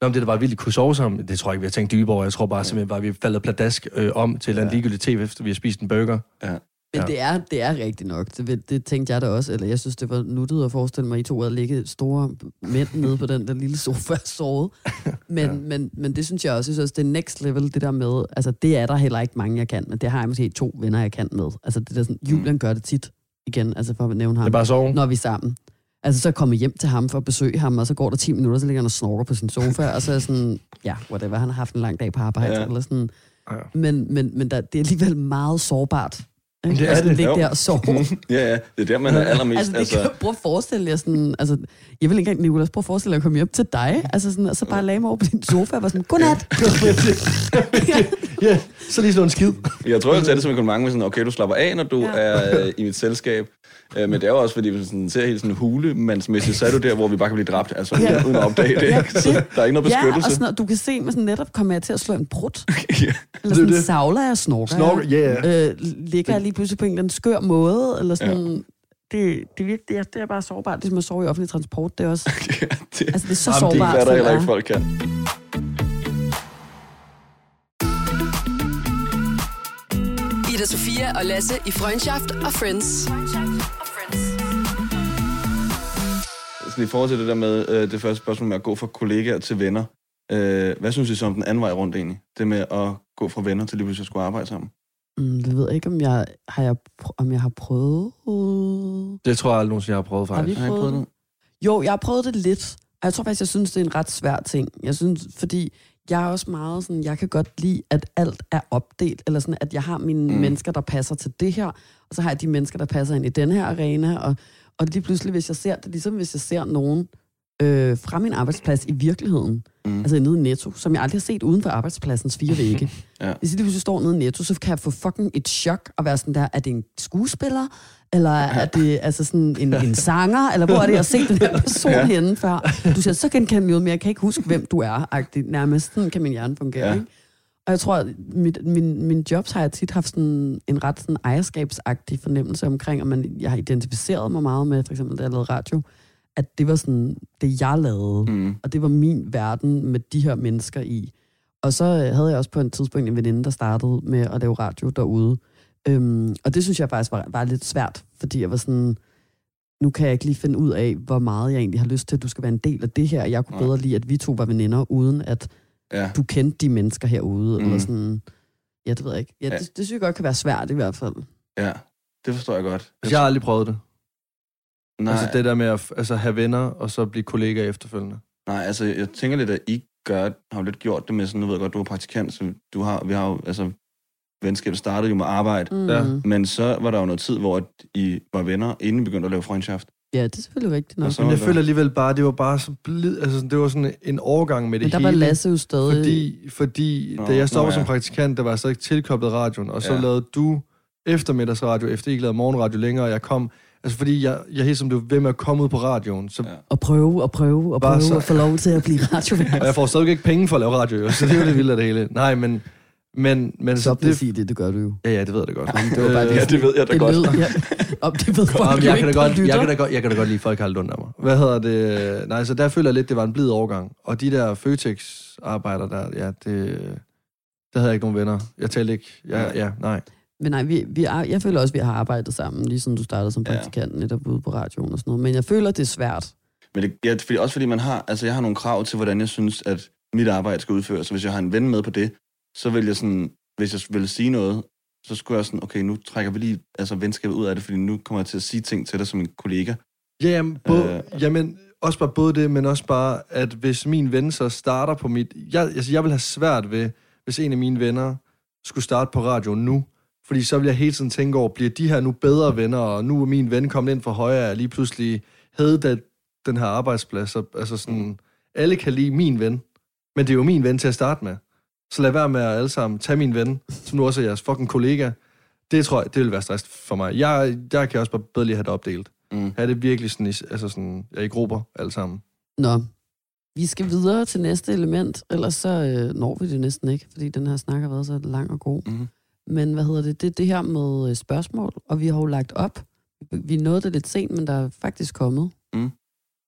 Nå, men det der var vildt kunne sove sammen, det tror jeg ikke, vi har tænkt dybere over. Jeg tror bare simpelthen bare, vi faldet pladask øh, om til et eller andet ligegyldigt tv, efter vi har spist en burger. Ja. Men Ja. det er, det er rigtigt nok. Det, det tænkte jeg da også. Eller jeg synes, det var nuttet at forestille mig, at I to havde ligget store mænd nede på den der lille sofa og sovet. Men, ja. men, men det synes jeg også, jeg synes, også, det er next level, det der med, altså det er der heller ikke mange, jeg kan, men det har jeg måske to venner, jeg kan med. Altså det der sådan, Julian gør det tit igen, altså for at nævne Det ham, er bare sove. når vi er sammen. Altså så kommer hjem til ham for at besøge ham, og så går der 10 minutter, så ligger han og snorker på sin sofa, og så er sådan, ja, whatever, han har haft en lang dag på arbejde, ja. eller sådan. Ja. Men, men, men der, det er alligevel meget sårbart. Ikke? Det er Altså, det. Ligge der og sove. ja, ja, det er der, man er allermest... Altså, det kan altså, altså, prøv at forestille jer sådan, altså, jeg vil ikke engang, Nicolas, prøv at forestille dig at komme hjem til dig, altså sådan, og så bare lagde mig over på din sofa og var sådan, godnat. Ja, så lige slå en skid. Jeg tror, jeg tager det som en kompliment med sådan, okay, du slapper af, når du ja. er øh, i mit selskab. Øh, men det er jo også, fordi hvis man ser helt sådan hulemandsmæssigt, så er du der, hvor vi bare kan blive dræbt, altså Ja. uden at opdage det. Ja, ikke? Så der er ikke noget ja, og beskyttelse. sådan noget, du kan se, med sådan netop kommer jeg til at slå en brud, Ja. eller Det er sådan det. savler jeg snorker. Snorker, ja, ja. Øh, ligger jeg lige pludselig på en eller anden skør måde, eller sådan, det, det, er virkelig, det, er, det er bare sårbart, ligesom at sove i offentlig transport, det er også, ja, det, altså det er så Jamen, det er sårbart. der heller ikke folk kan. Ida Sofia og Lasse i Freundschaft og Friends. Sådan i forhold til det der med øh, det første spørgsmål med at gå fra kollegaer til venner. Øh, hvad synes I så om den anden vej rundt egentlig? Det med at gå fra venner til lige pludselig at skulle arbejde sammen. Mm, det ved jeg ikke, om jeg har, jeg, om jeg har prøvet. Det tror jeg aldrig nogensinde, jeg har prøvet Har vi faktisk. Har I prøvet prøvet det? Jo, jeg har prøvet det lidt. Og jeg tror faktisk, jeg synes, det er en ret svær ting. Jeg synes, fordi jeg er også meget sådan, jeg kan godt lide, at alt er opdelt, eller sådan, at jeg har mine mm. mennesker, der passer til det her, og så har jeg de mennesker, der passer ind i den her arena, og, og lige pludselig, hvis jeg ser det, ligesom hvis jeg ser nogen øh, fra min arbejdsplads i virkeligheden, Mm. altså nede i Netto, som jeg aldrig har set uden for arbejdspladsens fire vægge. Ja. Hvis jeg lige pludselig står nede i Netto, så kan jeg få fucking et chok og være sådan der, er det en skuespiller? Eller er det altså sådan en, en sanger? Eller hvor er det, jeg har set den her person Ja. henne før? Du siger, så kan jeg noget, men jeg kan ikke huske, hvem du er. -agtigt. Nærmest sådan kan min hjerne fungere. Ja. Ikke? Og jeg tror, at mit, min, min jobs har jeg tit haft sådan en ret sådan ejerskabsagtig fornemmelse omkring, og man, jeg har identificeret mig meget med, for eksempel da jeg lavede radio, at det var sådan det, jeg lavede. Mm. Og det var min verden med de her mennesker i. Og så øh, havde jeg også på et tidspunkt en veninde, der startede med at lave radio derude. Øhm, og det synes jeg faktisk var, var lidt svært, fordi jeg var sådan, nu kan jeg ikke lige finde ud af, hvor meget jeg egentlig har lyst til, at du skal være en del af det her. Jeg kunne bedre lide, at vi to var veninder, uden at Ja. du kendte de mennesker herude. Mm. Eller sådan, ja, det ved jeg ikke. Ja, Ja. det, det synes jeg godt kan være svært i hvert fald. ja, det forstår jeg godt. Altså, jeg har aldrig prøvet det. Nej, Altså det der med at altså, have venner, og så blive kollega efterfølgende. nej, altså jeg tænker lidt, at I gør, har jo lidt gjort det med sådan, nu ved jeg godt, du er praktikant, så du har, vi har jo, altså venskabet startede jo med arbejde, Mm. Ja. men så var der jo noget tid, hvor at I var venner, inden I begyndte at lave freundschaft. Ja, det er selvfølgelig rigtigt nok. Så- Men jeg der- føler alligevel bare, det var bare så blid, altså sådan, det var sådan en overgang med det Men der hele. var Lasse jo stadig... Fordi, fordi Nå, da jeg stoppede nå, som ja. praktikant, der var jeg så ikke tilkoblet radioen, og så Ja. lavede du eftermiddagsradio, efter ikke lavede morgenradio længere, og jeg kom, altså fordi jeg, jeg helt som du ved med at komme ud på radioen, så, Ja. Og prøve og prøve og prøve så- at få lov til at blive radiovært. og jeg får stadig ikke penge for at lave radio, så det er jo det vilde af det hele. Nej, men, men, men Så det, sige det, det gør du jo. ja, ja, det ved jeg da godt. Det var bare det, Ja, det ved jeg da det godt. Lød, ja. Om det ved folk Jamen, jeg, kan ikke, da godt, jeg, kan da godt, jeg kan da godt lide, at folk har af mig. Hvad hedder det? Nej, så der føler jeg lidt, det var en blid overgang. Og de der Føtex-arbejder der, ja, det, der havde jeg ikke nogen venner. Jeg talte ikke. Ja, ja, nej. Men nej, vi, vi er, jeg føler også, at vi har arbejdet sammen, lige siden du startede som Ja. praktikant, netop ude på radioen og sådan noget. Men jeg føler, det er svært. Men det, ja, fordi, også fordi man har, altså jeg har nogle krav til, hvordan jeg synes, at mit arbejde skal udføres. Så hvis jeg har en ven med på det, så vil jeg sådan, hvis jeg vil sige noget, så skulle jeg sådan, okay, nu trækker vi lige altså, venskabet ud af det, fordi nu kommer jeg til at sige ting til dig som en kollega. Ja, jamen, både, Øh. jamen, også bare både det, men også bare, at hvis min ven så starter på mit... Jeg, altså, jeg vil have svært ved, hvis en af mine venner skulle starte på radio nu, Fordi så vil jeg hele tiden tænke over, bliver de her nu bedre venner, og nu er min ven kommet ind for højre, og lige pludselig havde det, den her arbejdsplads. Og, altså sådan, alle kan lide min ven, men det er jo min ven til at starte med. Så lad være med at alle sammen tage min ven, som nu også er jeres fucking kollega. Det tror jeg, det vil være stress for mig. Jeg, jeg kan også bare bedre lige have det opdelt. Mm. Have det virkelig sådan, i, altså sådan, ja, i grupper alle sammen. Nå, vi skal videre til næste element, ellers så øh, når vi det næsten ikke, fordi den her snak har været så lang og god. Mm. Men hvad hedder det? Det er det her med øh, spørgsmål, og vi har jo lagt op. Vi nåede det lidt sent, men der er faktisk kommet Mm.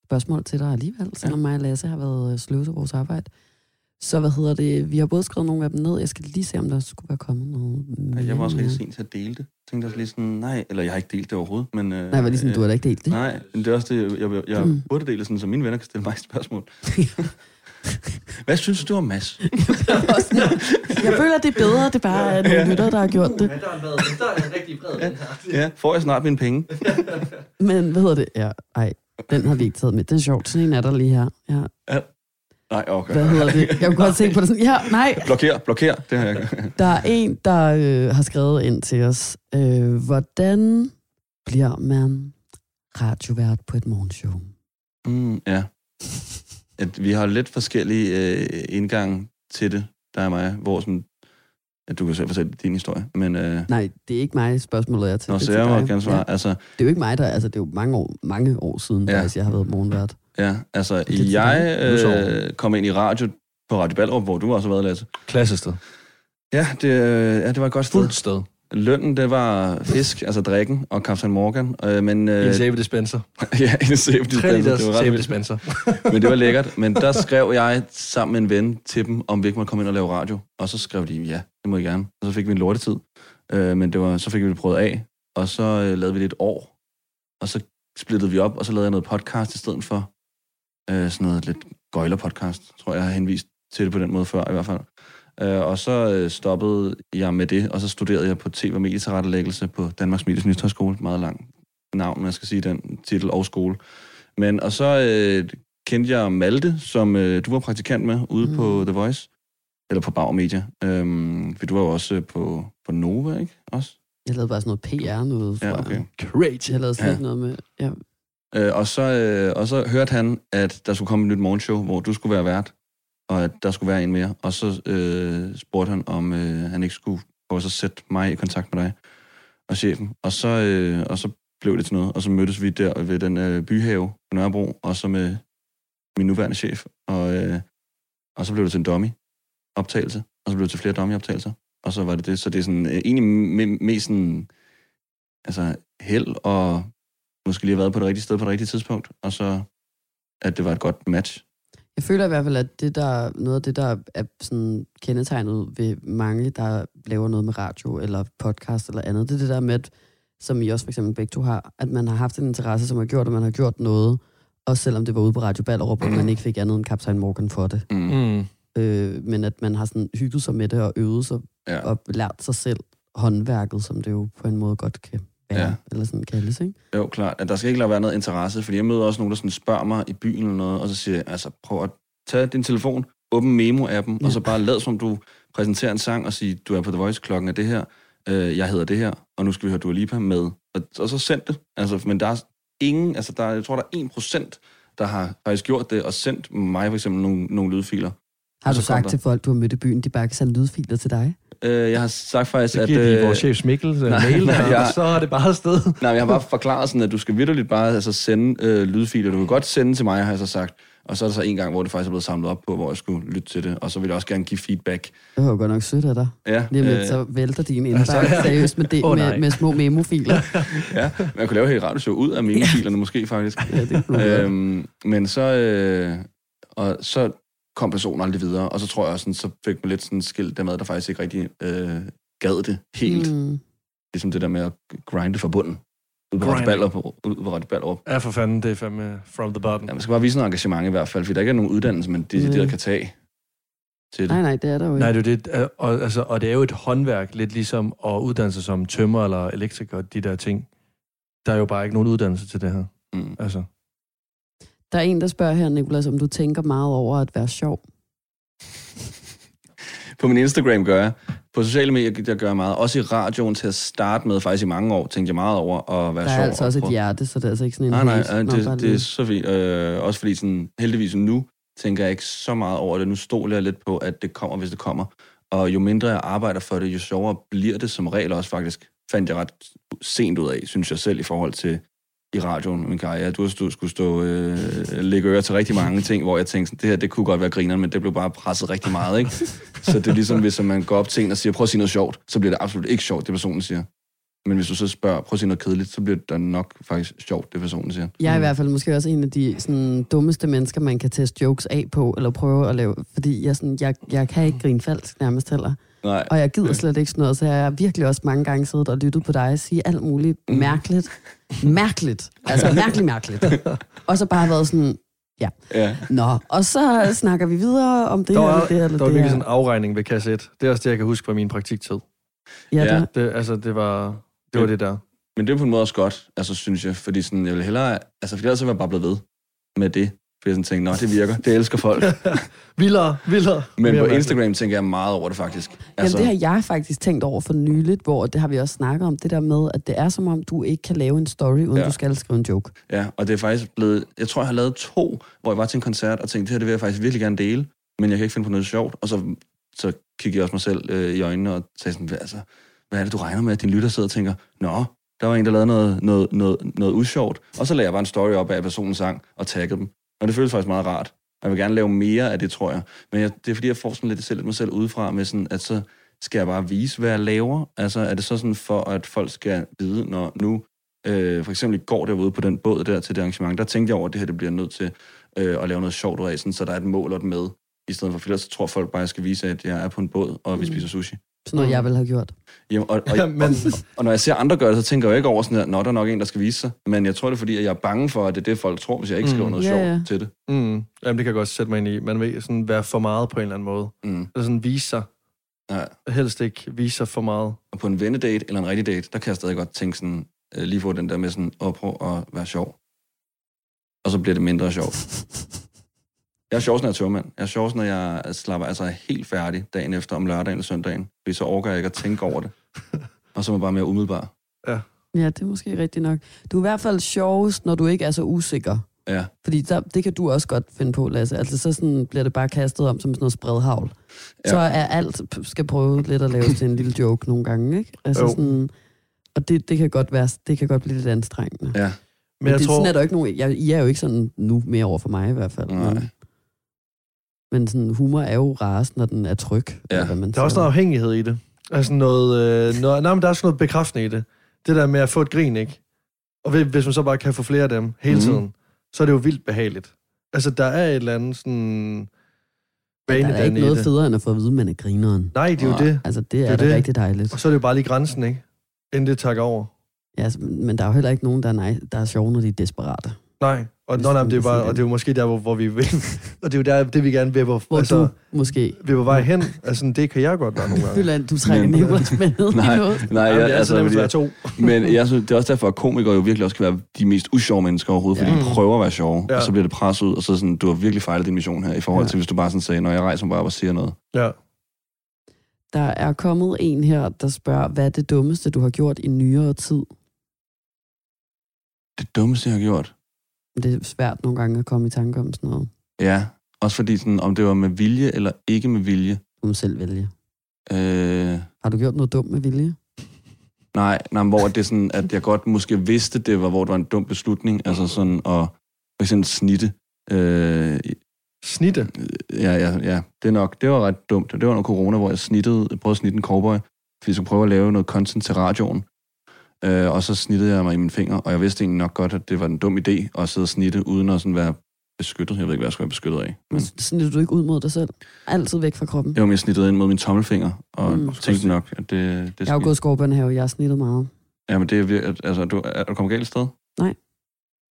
spørgsmål til dig alligevel, selvom mig og Lasse har været øh, sløve til vores arbejde. Så hvad hedder det? Vi har både skrevet nogle af dem ned. Jeg skal lige se, om der skulle være kommet noget. Ja, jeg var også rigtig sent til at dele det. Jeg tænkte også lige sådan, nej, eller jeg har ikke delt det overhovedet, men... Øh, Nej, var lige sådan, du har da ikke delt det. Nej, men det er også det, jeg, jeg, jeg Mm. burde dele sådan, så mine venner kan stille mig spørgsmål. Hvad synes du om Mads? Jeg føler, det er bedre, det er bare er nogle lytter, der har gjort det. der er en rigtig bred Ja, får jeg snart mine penge? Men hvad hedder det? Ja, ej, den har vi ikke taget med. Den er sjovt. Sådan en er der lige her. Ja. Nej, okay. Hvad hedder det? Jeg kunne godt tænke på det sådan. Ja, nej. Blokér, blokér. Det har jeg Der er en, der øh, har skrevet ind til os. Øh, hvordan bliver man radiovært på et morgenshow? Mm, ja. At vi har lidt forskellige øh, indgange til det, der er mig, hvor sådan, at du kan selv fortælle din historie, men øh, Nej, det er ikke mig, spørgsmålet er til. Nå, så jeg må gerne svare. Ja, Altså, det er jo ikke mig, der... Altså, det er jo mange år, mange år siden, ja. faktisk, jeg har været morgenvært. Ja, altså Det jeg øh, kom ind i radio på Radio Ballerup, hvor du også har været, Lasse. Klassested. Ja, det, øh, ja, det var et godt sted. Fuldt sted. Lønnen, det var fisk, altså drikken, og Captain Morgan. Øh, men, Øh, en øh, sæbe dispenser. ja, en sæbe 3 dispenser. liters Det var ret sæbe vildt. dispenser. Men det var lækkert. Men der skrev jeg sammen med en ven til dem, om vi ikke måtte komme ind og lave radio. Og så skrev de, ja, det må I gerne. Og så fik vi en lortetid. Øh, men det var, så fik vi det prøvet af. Og så øh, lavede vi det et år. Og så splittede vi op, og så lavede jeg noget podcast i stedet for. Øh, sådan noget lidt gøjler-podcast, tror jeg, jeg har henvist til det på den måde før i hvert fald. Øh, og så øh, stoppede jeg med det, og så studerede jeg på TV- og medietilrettelæggelse på Danmarks Medies Nyhedshøjskole. Meget lang navn, jeg skal sige den titel og skole. Men, og så øh, kendte jeg Malte, som øh, du var praktikant med ude mm. På The Voice. Eller på Bauer Media. Øhm, for du var jo også øh, på, på Nova, ikke? Også? Jeg lavede bare sådan noget PR noget, Ja, tror okay. jeg. Crazy. Jeg lavede slet Ja. noget med... Ja. Øh, og, så, øh, og så hørte han, at der skulle komme et nyt morgenshow, hvor du skulle være vært, og at der skulle være en mere. Og så øh, spurgte han, om øh, han ikke skulle prøve at sætte mig i kontakt med dig og chefen. Og så, øh, og så blev det til noget, og så mødtes vi der ved den øh, byhave på Nørrebro, og så med min nuværende chef. Og, øh, og så blev det til en dummy-optagelse, og så blev det til flere dummy-optagelser. Og så var det det. Så det er sådan, øh, egentlig me- mest sådan, altså held og måske lige have været på det rigtige sted på det rigtige tidspunkt, og så at det var et godt match. Jeg føler i hvert fald, at det der, noget af det, der er sådan kendetegnet ved mange, der laver noget med radio eller podcast eller andet, det er det der med, at, som I også for eksempel begge to har, at man har haft en interesse, som har gjort, at man har gjort noget, også selvom det var ude på Radio Ballerup, og man ikke fik andet end Kaptajn Morgan for det. Mm. Mm. Øh, men at man har sådan hygget sig med det og øvet sig Ja. og lært sig selv håndværket, som det jo på en måde godt kan være, Ja. eller sådan kaldes, ikke? Jo, klart. At der skal ikke lade være noget interesse, fordi jeg møder også nogen, der sådan spørger mig i byen eller noget, og så siger jeg, altså prøv at tage din telefon, åbn memo-appen, ja. Og så bare lad som du præsenterer en sang og siger, du er på The Voice, klokken er det her, øh, jeg hedder det her, og nu skal vi høre Dua Lipa med. Og, og så send det. Altså, men der er ingen, altså der, er- jeg tror, der er 1%, der har faktisk gjort det, og sendt mig for eksempel nogle, nogle lydfiler. Har du så kom sagt der- til folk, du har mødt i byen, de bare kan sende lydfiler til dig? Øh, jeg har sagt faktisk, Så at... giver de øh, vores chef Mikkel øh, nej, mail, nej, jeg- og så er det bare afsted. Nej, jeg har bare forklaret sådan, at du skal virkelig bare altså, sende øh, lydfiler. Du kan godt sende til mig, har jeg så sagt. Og så er der så en gang, hvor det faktisk er blevet samlet op på, hvor jeg skulle lytte til det. Og så vil jeg også gerne give feedback. Det var jo godt nok sødt af dig. Ja, Lige lidt, øh, så vælter din indbakke Altså, ja. seriøst med, det, oh, nej. med, med små memofiler. ja, men jeg kunne lave helt radioshow ud af memofilerne måske faktisk. ja, det kunne øhm, men så, øh, og så kom personen aldrig videre. Og så tror jeg også, sådan, så fik man lidt sådan skilt der med, der faktisk ikke rigtig øh, gad det helt. Mm. Ligesom det der med at grinde fra bunden. Ude på. Ballerup. Ude på Radio Ballerup. Ja, for fanden, det er fandme from the bottom. Ja, man skal bare vise noget engagement i hvert fald, fordi der ikke er nogen uddannelse, man decideret Mm. kan tage til det. Nej, nej, det er der jo ikke. Nej, det er jo det. Og, altså, og det er jo et håndværk, lidt ligesom at uddanne sig som tømmer eller elektriker, de der ting. Der er jo bare ikke nogen uddannelse til det her. Mm. Altså. Der er en, der spørger her, Nicolas, om du tænker meget over at være sjov. På min Instagram gør jeg. På sociale medier, der gør jeg meget. Også i radioen til at starte med, faktisk i mange år, tænkte jeg meget over at være Der sjov. er altså og også et prøve- hjerte, så det er altså ikke sådan en Nej, nej, øh, bare det, det lige- er så fint. Øh, også fordi sådan, heldigvis nu tænker jeg ikke så meget over det. Nu stoler jeg lidt på, at det kommer, hvis det kommer. Og jo mindre jeg arbejder for det, jo sjovere bliver det som regel også faktisk. Fandt jeg ret sent ud af, synes jeg selv, i forhold til i radioen, min karriere. Du har stå, skulle stå øh, lægge øre til rigtig mange ting, hvor jeg tænkte, sådan, det her, det kunne godt være grineren, men det blev bare presset rigtig meget, ikke? Så det er ligesom, hvis man går op til en og siger, prøv at sige noget sjovt, så bliver det absolut ikke sjovt, det personen siger. Men hvis du så spørger, prøv at sige noget kedeligt, så bliver det nok faktisk sjovt, det personen siger. Jeg er i hvert fald måske også en af de sådan, dummeste mennesker, man kan teste jokes af på, eller prøve at lave, fordi jeg, sådan, jeg, jeg kan ikke grine falsk nærmest heller. Nej. Og jeg gider slet ikke sådan noget, så jeg har virkelig også mange gange siddet og lyttet på dig sige alt muligt mærkeligt. Mærkeligt. Altså mærkeligt, mærkeligt. Og så bare været sådan, ja. Ja. Nå, og så snakker vi videre om det Der her, var, eller det her, eller der var virkelig her. sådan en afregning ved kasse 1. Det er også det, jeg kan huske fra min praktiktid. Ja, Ja. det, Det, altså, det var det, var det der. Men det er på en måde også godt, altså, synes jeg, fordi sådan, jeg vil hellere, altså, fordi ellers så var jeg bare blevet ved med det. Fordi jeg sådan tænkte, nå, det virker, det elsker folk. Vildere, vildere. Men Mere på mærkeligt. Instagram tænker jeg meget over det faktisk. Jamen, det har jeg faktisk tænkt over for nyligt, hvor det har vi også snakket om, det der med, at det er som om, du ikke kan lave en story, uden Ja. du skal skrive en joke. Ja, og det er faktisk blevet... Jeg tror, jeg har lavet to, hvor jeg var til en koncert og tænkte, det her det vil jeg faktisk virkelig gerne dele, men jeg kan ikke finde på noget sjovt. Og så, så kiggede jeg også mig selv øh, i øjnene og sagde sådan, hvad, altså, hvad er det, du regner med, at din lytter sidder og tænker, nå, der var en, der lavede noget, noget, noget, noget usjovt. Og så lagde jeg bare en story op af, at personen sang og taggede dem. Og det føles faktisk meget rart. Jeg vil gerne lave mere af det, tror jeg. Men jeg, det er fordi, jeg får sådan lidt selv mig selv udefra med sådan, at så skal jeg bare vise, hvad jeg laver. Altså, er det så sådan for, at folk skal vide, når nu Øh, for eksempel i går derude på den båd der til det arrangement, der tænkte jeg over, at det her det bliver nødt til øh, at lave noget sjovt ud af, sådan, så der er et mål og et med, i stedet for, for ellers så tror folk bare, at jeg skal vise, at jeg er på en båd, og vi Mm. spiser sushi. Sådan noget, jeg vil have gjort. Jamen, og, og, Ja, og, men- og, og, når jeg ser andre gøre det, så tænker jeg jo ikke over sådan her, nå, der er nok en, der skal vise sig. Men jeg tror det er fordi, at jeg er bange for, at det er det, folk tror, hvis jeg ikke skriver Mm. noget Ja, sjovt ja. til det. Mm. Jamen, det kan jeg godt sætte mig ind i. Man vil sådan være for meget på en eller anden måde. Mm. Eller sådan vise sig. Ja. Helst ikke vise sig for meget. Og på en vennedate eller en rigtig date, der kan jeg stadig godt tænke sådan, øh, lige få den der med sådan, at prøve at være sjov. Og så bliver det mindre sjovt. Jeg er sjovt, når jeg er tørmand. Jeg er sjovt, når jeg slapper altså helt færdig dagen efter om lørdagen eller søndagen. Fordi så overgår jeg ikke at tænke over det. Og så er man bare mere umiddelbar. Ja, det er måske rigtigt nok. Du er i hvert fald sjovest, når du ikke er så usikker. Ja. Fordi der, det kan du også godt finde på, Lasse. Altså, så sådan bliver det bare kastet om som sådan noget spredhavl. Ja. Så er alt, skal prøve lidt at lave til en lille joke nogle gange, ikke? Altså Jo. sådan, og det, det, kan godt være, det kan godt blive lidt anstrengende. Ja. Men Men jeg det, tror... sådan er der ikke nogen, jeg, I er jo ikke sådan nu mere over for mig i hvert fald. Nej. Men, men sådan, humor er jo rarest, når den er tryg. Ja. eller hvad man Der er også noget afhængighed i det. Altså noget, øh, noget, nej, men der er også noget bekræftende i det. Det der med at få et grin, ikke? Og hvis- man så bare kan få flere af dem hele Mhm. tiden, så er det jo vildt behageligt. Altså, der er et eller andet sådan... Der er ikke noget det. federe, end at få at vide, at man er grineren. Nej, det er jo det. Altså, det Det er, er da det. rigtig dejligt. Og så er det jo bare lige grænsen, ikke? Inden det takker over. Ja, altså, men der er jo heller ikke nogen, der er, nej, der er sjove, når de er desperate. Nej, og, nå, nej, det er sige og det er jo måske der, hvor, hvor vi vil. og det er jo der, det vi gerne vil, hvor, Hvor altså, du måske... vi er på vej hen. Altså, det kan jeg godt være nogle gange. Jylland, du trækker Men- Nicolas med ned Nej, nej, Jamen, jeg, det er altså, altså nemt fordi, være to. men jeg synes, det er også derfor, at komikere jo virkelig også kan være de mest usjove mennesker overhovedet, fordi Ja. de prøver at være sjove, Ja. og så bliver det presset ud, og så sådan, du har virkelig fejlet din mission her, i forhold Ja. til, hvis du bare sådan sagde, når jeg rejser mig bare op og siger noget. Ja. Der er kommet en her, der spørger, hvad er det dummeste, du har gjort i nyere tid? Det dummeste, jeg har gjort. Det er svært nogle gange at komme i tanke om sådan noget. Ja, også fordi, sådan, om det var med vilje eller ikke med vilje. Du må selv vælge. Øh, Har du gjort noget dumt med vilje? nej, nej, men hvor det er sådan, at jeg godt måske vidste, det var, hvor det var en dum beslutning, altså sådan at for eksempel snitte. Øh, Snitte. ja, ja, ja, det er nok, det var ret dumt. Det var noget corona, hvor jeg snittede, jeg prøvede at snitte en cowboy, fordi jeg skulle prøve at lave noget content til radioen. Øh, og så snittede jeg mig i mine fingre, og jeg vidste egentlig nok godt, at det var en dum idé at sidde og snitte, uden at sådan være beskyttet. Jeg ved ikke, hvad jeg skulle være beskyttet af. Men Men... Snitter du ikke ud mod dig selv? Altid væk fra kroppen? det var mere snittet ind mod min tommelfinger, og Mm. tænkte nok, at det, det Jeg har jo gået skovbørnehave, jeg har snittet meget. Jamen, det er virkelig, altså, du, er du kommet galt sted?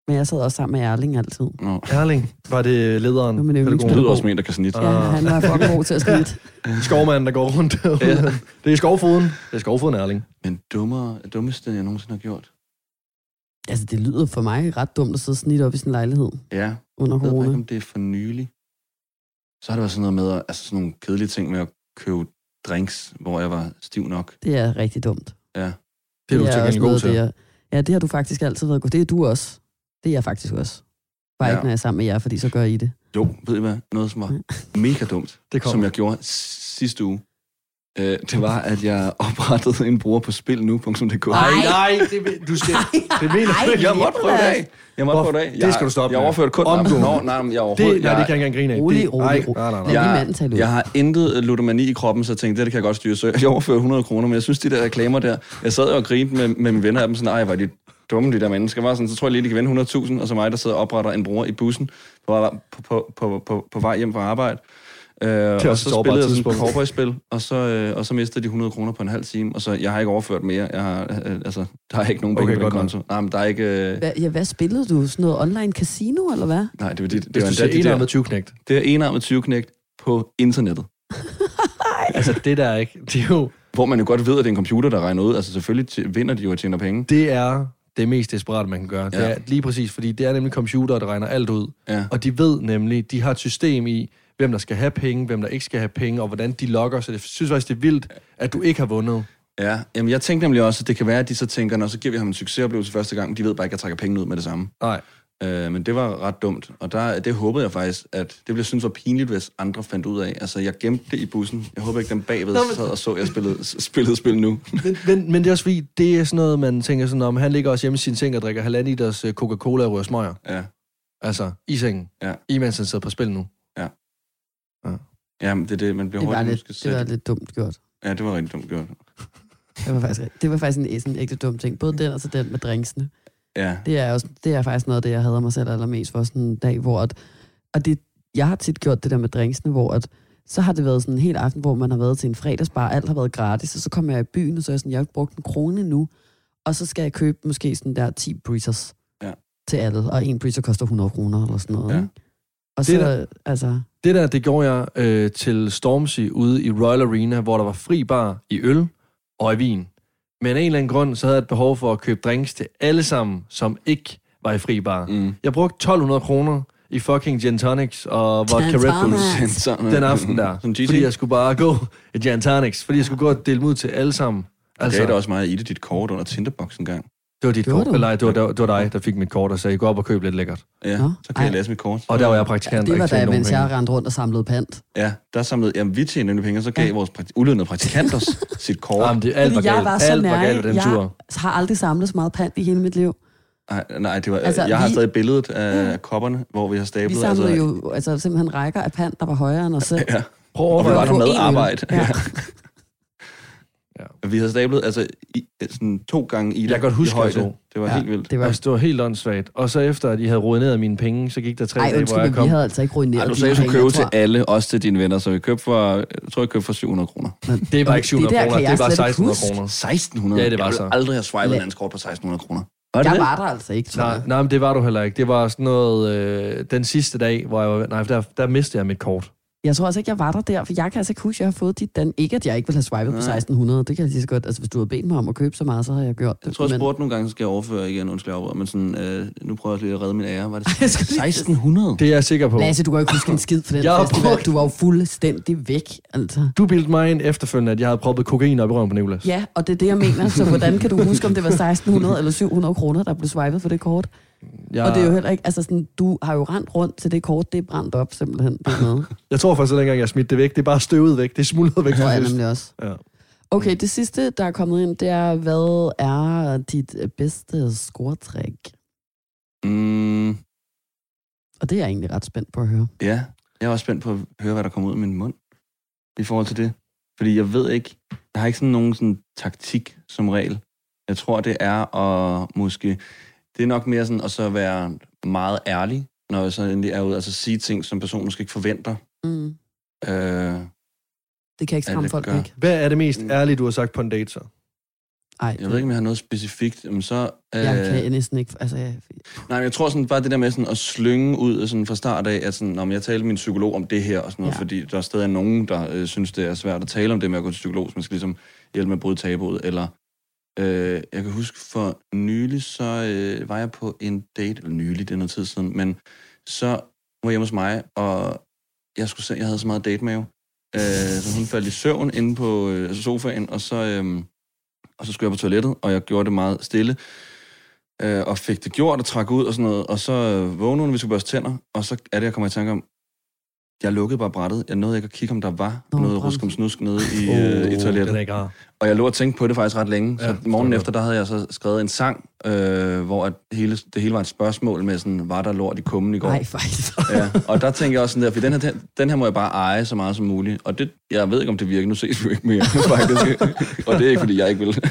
Men jeg sad også sammen med Erling altid. Nå. Erling, var det lederen? Det var min yndlingspædagog. lyder også som en, der kan snitte. Ja, Ah. han var fucking god til at snitte. Skovmanden, der går rundt derude. Ja. Det er skovfoden. Det er skovfoden, Erling. Men dummere, dummeste, jeg nogensinde har gjort. Altså, det lyder for mig ret dumt at sidde og snitte op i sin lejlighed Ja, under jeg ved corona. ikke, om det er for nylig. Så har det været sådan noget med, at- altså sådan nogle kedelige ting med at købe drinks, hvor jeg var stiv nok. Det er rigtig dumt. Ja. Det er du til gengæld god noget, til. Det er, ja, det har du faktisk altid været god. Det er du også. Det er jeg faktisk også. Bare Ja. ikke, når jeg er sammen med jer, fordi så gør I det. Jo, ved I hvad? Noget, som var mega dumt, Det som jeg gjorde sidste uge. Øh, det var, at jeg oprettede en bruger på spilnu.dk. Nej, nej, det, du skal... Det mener du ikke. Jeg måtte prøve det af. Jeg måtte prøve det af. det Jeg, skal du stoppe Jeg overførte kun... Omgående. Nå, nej, jeg overhovedet... Det, nej, det kan jeg ikke engang grine af. Rolig, det, rolig, nej, rolig. nej, nej, nej. Jeg, manden jeg har intet ludomani i kroppen, så jeg tænkte, det, det kan jeg godt styre. Så jeg overfører 100 kroner, men jeg synes, de der reklamer der... Jeg sad og grinte med, med mine venner af dem, sådan, ej, hvor er de dumme, de der mennesker. Var sådan, så tror jeg lige, de kan vinde 100.000, og så mig, der sidder og opretter en bruger i bussen på, vej- på, på, på, på, på vej hjem fra arbejde. Øh, og så spillede jeg sådan et cowboy-spil, og så, øh, og så mistede de 100 kroner på en halv time, og så jeg har ikke overført mere. Jeg har, øh, altså, der er ikke nogen penge Okay, på den godt nok. konto. Nej, men der er ikke... Øh, Hvad, ja, hvad spillede du? Sådan noget online casino, eller hvad? nej, det var det, det, Hvis var endda de en der- armet 20 knægt. Det er enarmet 20 på internettet. Altså, det der er ikke... Det er jo... Hvor man jo godt ved, at det er en computer, der regner ud. Altså selvfølgelig t- vinder de jo og tjener penge. Det er det mest desperate, man kan gøre. Det Ja. er lige præcis, fordi det er nemlig computer, der regner alt ud. Ja. Og de ved nemlig, de har et system i, hvem der skal have penge, hvem der ikke skal have penge, og hvordan de logger. Så det synes faktisk, det er vildt, at du ikke har vundet. Ja, jamen jeg tænkte nemlig også, at det kan være, at de så tænker, når så giver vi ham en succesoplevelse første gang, men de ved bare ikke, at jeg trækker penge ud med det samme. Nej. Øh, men det var ret dumt, og der, det håbede jeg faktisk, at det ville synes var pinligt, hvis andre fandt ud af. Altså, jeg gemte det i bussen. Jeg håber ikke, dem bagved Nå, men- sad og så, at jeg spillede, spillede spil nu. Men, men, men det er også fordi, det er sådan noget, man tænker sådan om, han ligger også hjemme i sin seng og drikker halvanden liters øh, Coca-Cola og rører smøger. Ja, Altså, i sengen. Ja. Imens han sidder på spil nu. ja men det er det, man bliver Det var, hurtigt lidt, det var lidt dumt gjort. Ja, det var rigtig dumt gjort. Det var faktisk, det var faktisk en, en ægte dum ting. Både den og så den med drinksene. Ja, Det er, også, det er faktisk noget af det, jeg hader mig selv allermest for sådan en dag, hvor... At, og det, jeg har tit gjort det der med drinksene, hvor at, så har det været sådan en hel aften, hvor man har været til en fredagsbar, alt har været gratis, og så kommer jeg i byen, og så er jeg sådan, jeg har ikke brugt en krone nu, og så skal jeg købe måske sådan der 10 breezers Ja. til alle, og en breezer koster 100 kroner eller sådan noget. Ja. Ikke? Og Det så, er altså, Det der, det gjorde jeg øh, til Stormzy ude i Royal Arena, hvor der var fri bar i øl og i vin. Men af en eller anden grund, så havde jeg et behov for at købe drinks til alle sammen, som ikke var i fri bar. mm. Jeg brugte 1200 kroner i fucking gin tonics og vodka Red Bulls den aften der. GT. Fordi jeg skulle bare gå i gin tonics, fordi jeg skulle gå og dele dem ud til alle sammen. Altså, gav det også mig i det dit kort under Tinderbox en gang. Det var dit Gjorde kort. du? Eller, nej, det var, det, var, det var dig, der fik mit kort og sagde, gå op og køb lidt lækkert. Ja, Nå, så kan jeg ej. læse mit kort. Og der var jeg praktikant. det og var da, mens penge. jeg rendte rundt og samlede pant. Ja, der samlede, jamen, vi tjente nemlig penge, og så gav Ja. vores prakti- ulønnede praktikant os sit kort. Jamen, det, alt var Fordi jeg galt. var alt var galt ved den jeg tur. har aldrig samlet så meget pant i hele mit liv. Nej, nej, det var, Altså, jeg har vi- stadig billedet af kopperne, hvor vi har Vi stablet. samlede altså, jo altså, simpelthen rækker af pant, der var højere end os selv. Ja, Prøv at og vi overveje, var der På med arbejde. Ja. Ja. Vi havde stablet altså, i, sådan to gange i det. Jeg kan godt huske, i højde. jeg. Det var Ja, helt vildt. Det var... Altså, det var helt åndssvagt. Og så efter, at I havde ruineret mine penge, så gik der tre Ej, dage, hvor jeg kom. vi havde altså ikke ruineret Ej, du sagde, at du penge, jeg til alle, også til dine venner, så vi købte for, jeg tror, jeg købte for 700 kroner. Det var ikke 700 der kroner, jeg det var slet ikke 1600 huske. kroner. 1600? Ja, det var jeg så. ville aldrig have swipet en kort på 1600 kroner. Var det Jeg det? var der altså ikke, tror Nej, jeg. nej, men det var du heller ikke. Det var sådan noget, øh, den sidste dag, hvor jeg var, nej, der, der mistede jeg mit kort. Jeg tror altså ikke, jeg var der der, for jeg kan altså ikke huske, at jeg har fået dit dan. Ikke, at jeg ikke ville have swipet på Nej. 1600. Det kan jeg lige så godt. Altså, hvis du havde bedt mig om at købe så meget, så havde jeg gjort det. Jeg tror, jeg spurgte nogle gange, så skal jeg overføre igen, undskyld, jeg men sådan, øh, nu prøver jeg lige at redde min ære. Var det Jeg skulle lige- 1600? Det er jeg sikker på. Lasse, du kan ikke huske en skid for den Jeg har festival. brugt- Du var jo fuldstændig væk, altså. Du bildte mig ind efterfølgende, at jeg havde proppet kokain op i røven på Nicolas. Ja, og det er det, jeg mener. Så hvordan kan du huske, om det var 1600 eller 700 kroner, der blev swipet for det kort? Jeg, Og det er jo heller ikke, altså sådan, du har jo rendt rundt til det kort, det er brændt op simpelthen. Det er noget. jeg tror faktisk ikke engang, jeg smidt det væk. Det er bare støvet væk. Det er smuldret væk. Det tror jeg nemlig også. Ja. Okay, det sidste, der er kommet ind, det er, hvad er dit øh, bedste scoretræk? Mm, Og det er jeg egentlig ret spændt på at høre. ja, jeg er også spændt på at høre, hvad der kommer ud af min mund i forhold til det. Fordi jeg ved ikke, jeg har ikke sådan nogen sådan taktik som regel. Jeg tror, det er at måske, det er nok mere sådan at så være meget ærlig, når jeg så endelig er ude, altså sige ting, som personen måske ikke forventer. Mm. Øh, Det kan ikke skræmme folk gør. væk. Hvad er det mest Mm. ærlige, du har sagt på en date så? Ej, jeg ved ikke, om jeg har noget specifikt, men så... Øh, jeg kan næsten ikke... Altså, jeg, Nej, men jeg tror sådan bare det der med sådan at slynge ud sådan fra start af, at sådan, om jeg talte med min psykolog om det her og sådan noget, ja. fordi der er stadig nogen, der øh, synes, det er svært at tale om det med at gå til psykolog, så man skal ligesom hjælpe med at bryde tabuet, eller øh, jeg kan huske for nylig, så øh, var jeg på en date, eller nylig, det er noget tid siden, men så var jeg hjemme hos mig, og jeg, skulle se, jeg havde så meget date med Øh, så hun faldt i søvn inde på øh, sofaen, og så, øh, og så skulle jeg på toilettet, og jeg gjorde det meget stille. Øh, og fik det gjort og trak ud og sådan noget. Og så øh, vågnede hun, vi skulle børste tænder, og så er det, jeg kommer i tanke om, jeg lukkede bare brættet. Jeg nåede ikke at kigge, om der var Nå, noget bremsen. ruskum snusk nede i, øh, i toilettet. Den er ikke. Og jeg lå og tænkte på det faktisk ret længe. Ja, Så forstår morgen jeg efter, der havde jeg så skrevet en sang, øh, hvor at hele, det hele var et spørgsmål med sådan, var der lort i kummen i går? Nej, faktisk. Ja, og der tænker jeg også sådan der, for den her, den, her må jeg bare eje så meget som muligt. Og det, jeg ved ikke, om det virker. Nu ses vi ikke mere, faktisk. og det er ikke, fordi jeg ikke vil.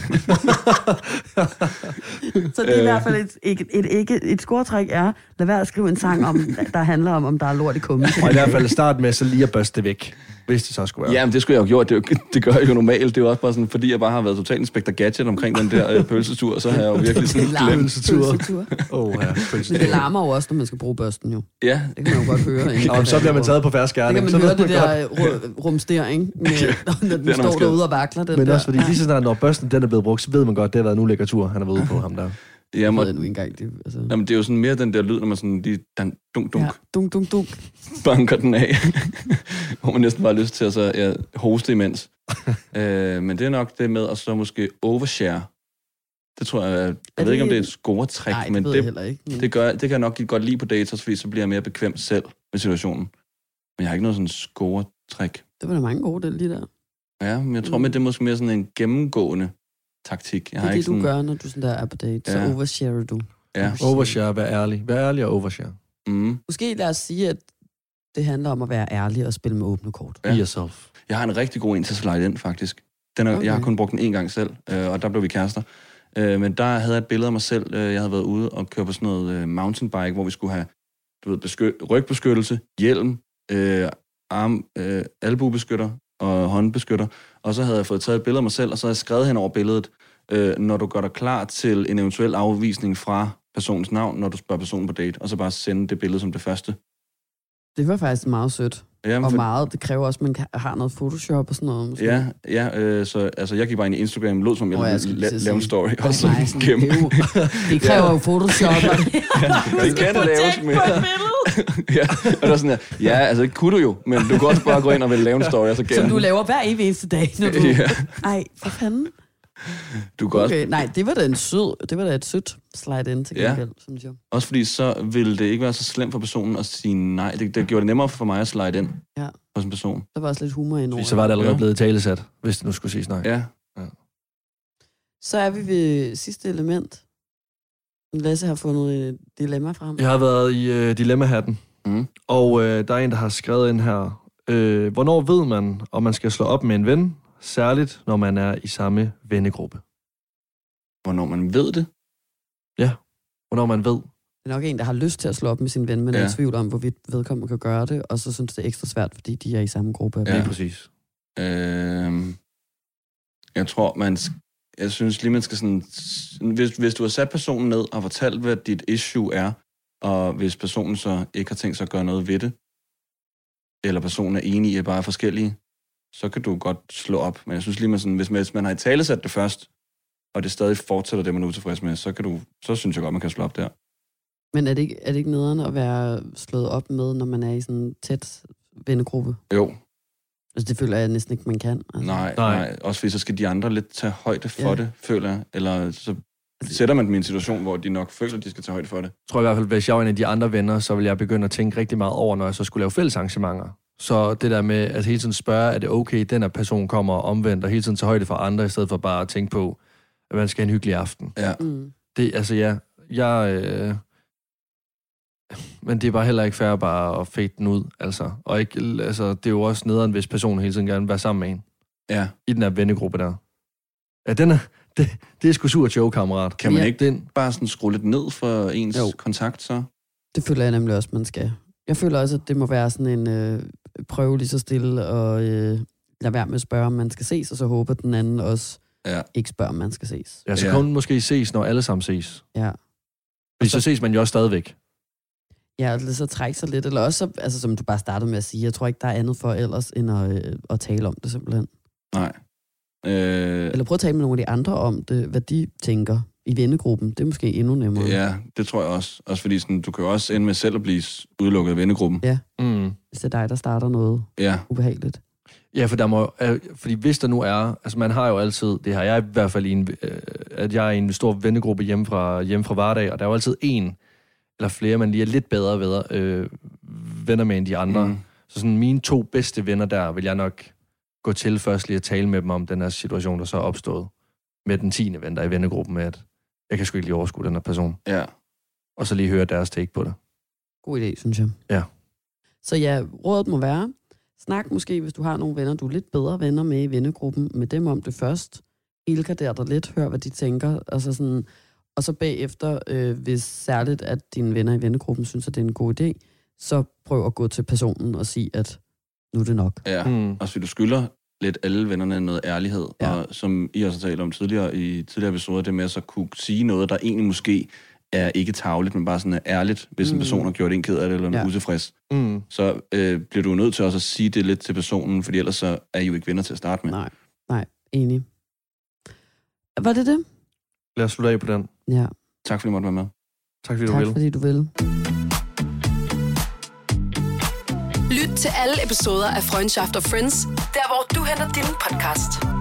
Så det er i hvert fald et, et, et, et, et scoretræk er, lad være at skrive en sang, om, der handler om, om der er lort i kummen. Og i hvert fald start med så lige at børste det væk, hvis det så skulle være. Ja, men det skulle jeg jo have gjort. Det, er jo, det gør jeg jo normalt. Det er jo også bare sådan, fordi jeg bare har været totalt inspektor gadget omkring den der øh, pølsetur, så har jeg jo virkelig sådan glemt. Pølsetur. Pølsetur. Åh, ja. Men det larmer jo også, når man skal bruge børsten jo. Ja, Det kan man jo godt høre. Ikke? Og så bliver man taget på færre Det skærning. kan man høre det der ru- rumstering, med, når den man står derude og vakler. Den Men der. også fordi lige så snart, når børsten den er blevet brugt, så ved man godt, det har været en ulækker tur, han har været ude på ham der. Jeg jamen, ved nu ikke engang. Det, altså. jamen, det er jo sådan mere den der lyd, når man sådan lige dunk, dunk, dunk, Ja, dunk, dunk, dunk. banker den af. hvor man næsten bare har lyst til at så, ja, hoste imens. øh, men det er nok det med at så måske overshare. Det tror jeg, jeg Er ved ikke, om det- det er et scoretræk, Nej, det men jeg det, heller ikke. Men det, gør, det kan jeg nok godt lide på dates, fordi så bliver jeg mere bekvem selv med situationen. Men jeg har ikke noget sådan scoretræk. det var da mange gode, det lige der. Ja, men jeg tror, Mm. med det er måske mere sådan en gennemgående taktik. Jeg Det har er ikke det, du sådan, gør, når du sådan der er på date. Så Ja. oversharer du. Ja. Overshare, vær ærlig. Vær ærlig og overshare. Mm. Måske lad os sige, at det handler om at være ærlig og spille med åbne kort. Be Ja. yourself. Jeg har en rigtig god en til at slide ind, faktisk. Den er, okay. Jeg har kun brugt den en gang selv, øh, og der blev vi kærester. Øh, men der havde jeg et billede af mig selv. Øh, jeg havde været ude og køre på sådan noget øh, mountainbike, hvor vi skulle have du ved, besky- rygbeskyttelse, hjelm, øh, arm, øh, albubeskytter og håndbeskytter. Og så havde jeg fået taget et billede af mig selv, og så havde jeg skrevet hen over billedet, øh, når du gør dig klar til en eventuel afvisning fra personens navn, når du spørger personen på date, og så bare sende det billede som det første. Det var faktisk meget sødt. Jamen, Og for- meget. Det kræver også, at man har noget Photoshop og sådan noget. Måske. Ja, ja øh, så altså, jeg gik bare ind i Instagram, lød som jeg oh, jeg la- til at lave en story, Nej, og så nej, sådan, gennem. det, er jo, det kræver jo Photoshop. og det- Det kan laves med. ja, og der er sådan her, ja, altså det kunne du jo, men du kan også bare gå ind og vil lave en story, og så Som gennem. du laver hver evig eneste dag. Når du... Ja. Ej, for fanden. Du kan også, Okay, nej, det var da en sød, det var da et sødt slide in til Ja. gengæld, synes jeg. også fordi så ville det ikke være så slemt for personen at sige nej. Det, det gjorde det nemmere for mig at slide ind Ja. hos en person. Der var også lidt humor ind over. Fordi så var det allerede Ja. blevet talesat, hvis det nu skulle siges nej. Ja, Så er vi ved sidste element. Lasse har fundet et dilemma frem. Jeg har været i øh, dilemma-hatten, mm. og øh, der er en, der har skrevet ind her. Øh, hvornår ved man, om man skal slå op med en ven, særligt når man er i samme vennegruppe? hvornår man ved det. Hvornår man ved. Det er nok en, der har lyst til at slå op med sin ven, men ja. er Ja. i tvivl om, hvorvidt vedkommende kan gøre det, og så synes det er ekstra svært, fordi de er i samme gruppe. Ja. Præcis. Øh, jeg tror, man... Jeg synes lige, man skal sådan... Hvis, hvis du har sat personen ned og fortalt, hvad dit issue er, og hvis personen så ikke har tænkt sig at gøre noget ved det, eller personen er enig i, at bare er forskellige, så kan du godt slå op. Men jeg synes lige, man sådan, hvis, man, hvis man har i tale sat det først, og det stadig fortsætter det, man er utilfreds med, så, kan du, så synes jeg godt, man kan slå op der. Men er det, ikke, er det ikke nederen at være slået op med, når man er i sådan en tæt vennegruppe? Jo, Altså, det føler jeg næsten ikke, man kan. Altså. nej, Nej. nej. Også fordi så skal de andre lidt tage højde for Ja. det, føler jeg. Eller så sætter man dem i en situation, hvor de nok føler, at de skal tage højde for det. Jeg tror i hvert fald, hvis jeg var en af de andre venner, så ville jeg begynde at tænke rigtig meget over, når jeg så skulle lave fælles arrangementer. Så det der med at hele tiden spørge, er det okay, den her person kommer omvendt, og hele tiden tage højde for andre, i stedet for bare at tænke på, at man skal have en hyggelig aften. Ja. Mm. Det, altså ja, jeg... Øh, men det er bare heller ikke fair bare at fade den ud, altså. Og ikke, altså, det er jo også nederen, hvis personen hele tiden gerne vil være sammen med en. ja. I den her vennegruppe der. Ja, den er, det, det er sgu sur joke, kammerat. Kan man Ja. ikke Den, bare sådan skrue lidt ned for ens jo. kontakt, så? Det føler jeg nemlig også, man skal. Jeg føler også, at det må være sådan en øh, prøve lige så stille, og øh, lade være med at spørge, om man skal ses, og så håber den anden også Ja. ikke spørger, om man skal ses. ja, så Ja. kan hun måske ses, når alle sammen ses. Ja. Fordi så ses man jo også stadigvæk. Ja, eller så trække sig lidt, eller også, så- altså, som du bare startede med at sige, jeg tror ikke, der er andet for ellers, end at, øh, at tale om det simpelthen. Nej. Øh, Eller prøve at tale med nogle af de andre om det, hvad de tænker i vennegruppen. Det er måske endnu nemmere. ja, det tror jeg også. Også fordi sådan, du kan jo også ende med selv at blive udelukket af vennegruppen. Mm. Hvis det er dig, der starter noget Ja, ubehageligt. Ja, for der må, øh, fordi hvis der nu er, altså man har jo altid, det har jeg i hvert fald i en, øh, at jeg er i en stor vennegruppe hjemme fra, hjemme fra Vardag, og der er jo altid en eller flere, man lige er lidt bedre ved, øh, venner med end de andre. Mm. Så sådan mine to bedste venner der, vil jeg nok gå til først lige at tale med dem om den her situation, der så er opstået. Med den tiende ven, der er i vennegruppen med, at jeg kan sgu ikke lige overskue den her person. Ja. Og så lige høre deres take på det. God idé, synes jeg. Ja. Så ja, rådet må være, snak måske, hvis du har nogle venner, du er lidt bedre venner med i vennegruppen, med dem om det først. Ilkader dig lidt, hør hvad de tænker, altså sådan, og så bagefter, øh, hvis særligt, at dine venner i vennegruppen synes, at det er en god idé, så prøv at gå til personen og sige, at nu er det nok. ja. Mm. Og så du skylder lidt alle vennerne noget ærlighed, Ja. og som I også har talt om tidligere i tidligere episoder, det med at så kunne sige noget, der egentlig måske er ikke tavligt, men bare sådan er ærligt, hvis mm. En person har gjort en ked af det, eller Ja. ja. utilfreds. Mm. Så øh, bliver du nødt til også at sige det lidt til personen, fordi ellers så er I jo ikke venner til at starte med. Nej, nej, enig. Var det det? Lad os slutte af på den. Ja, Tak fordi I måtte være med. Tak fordi du tak vil. fordi du vil. Lyt til alle episoder af Freundschaft og Friends, der hvor du henter din podcast.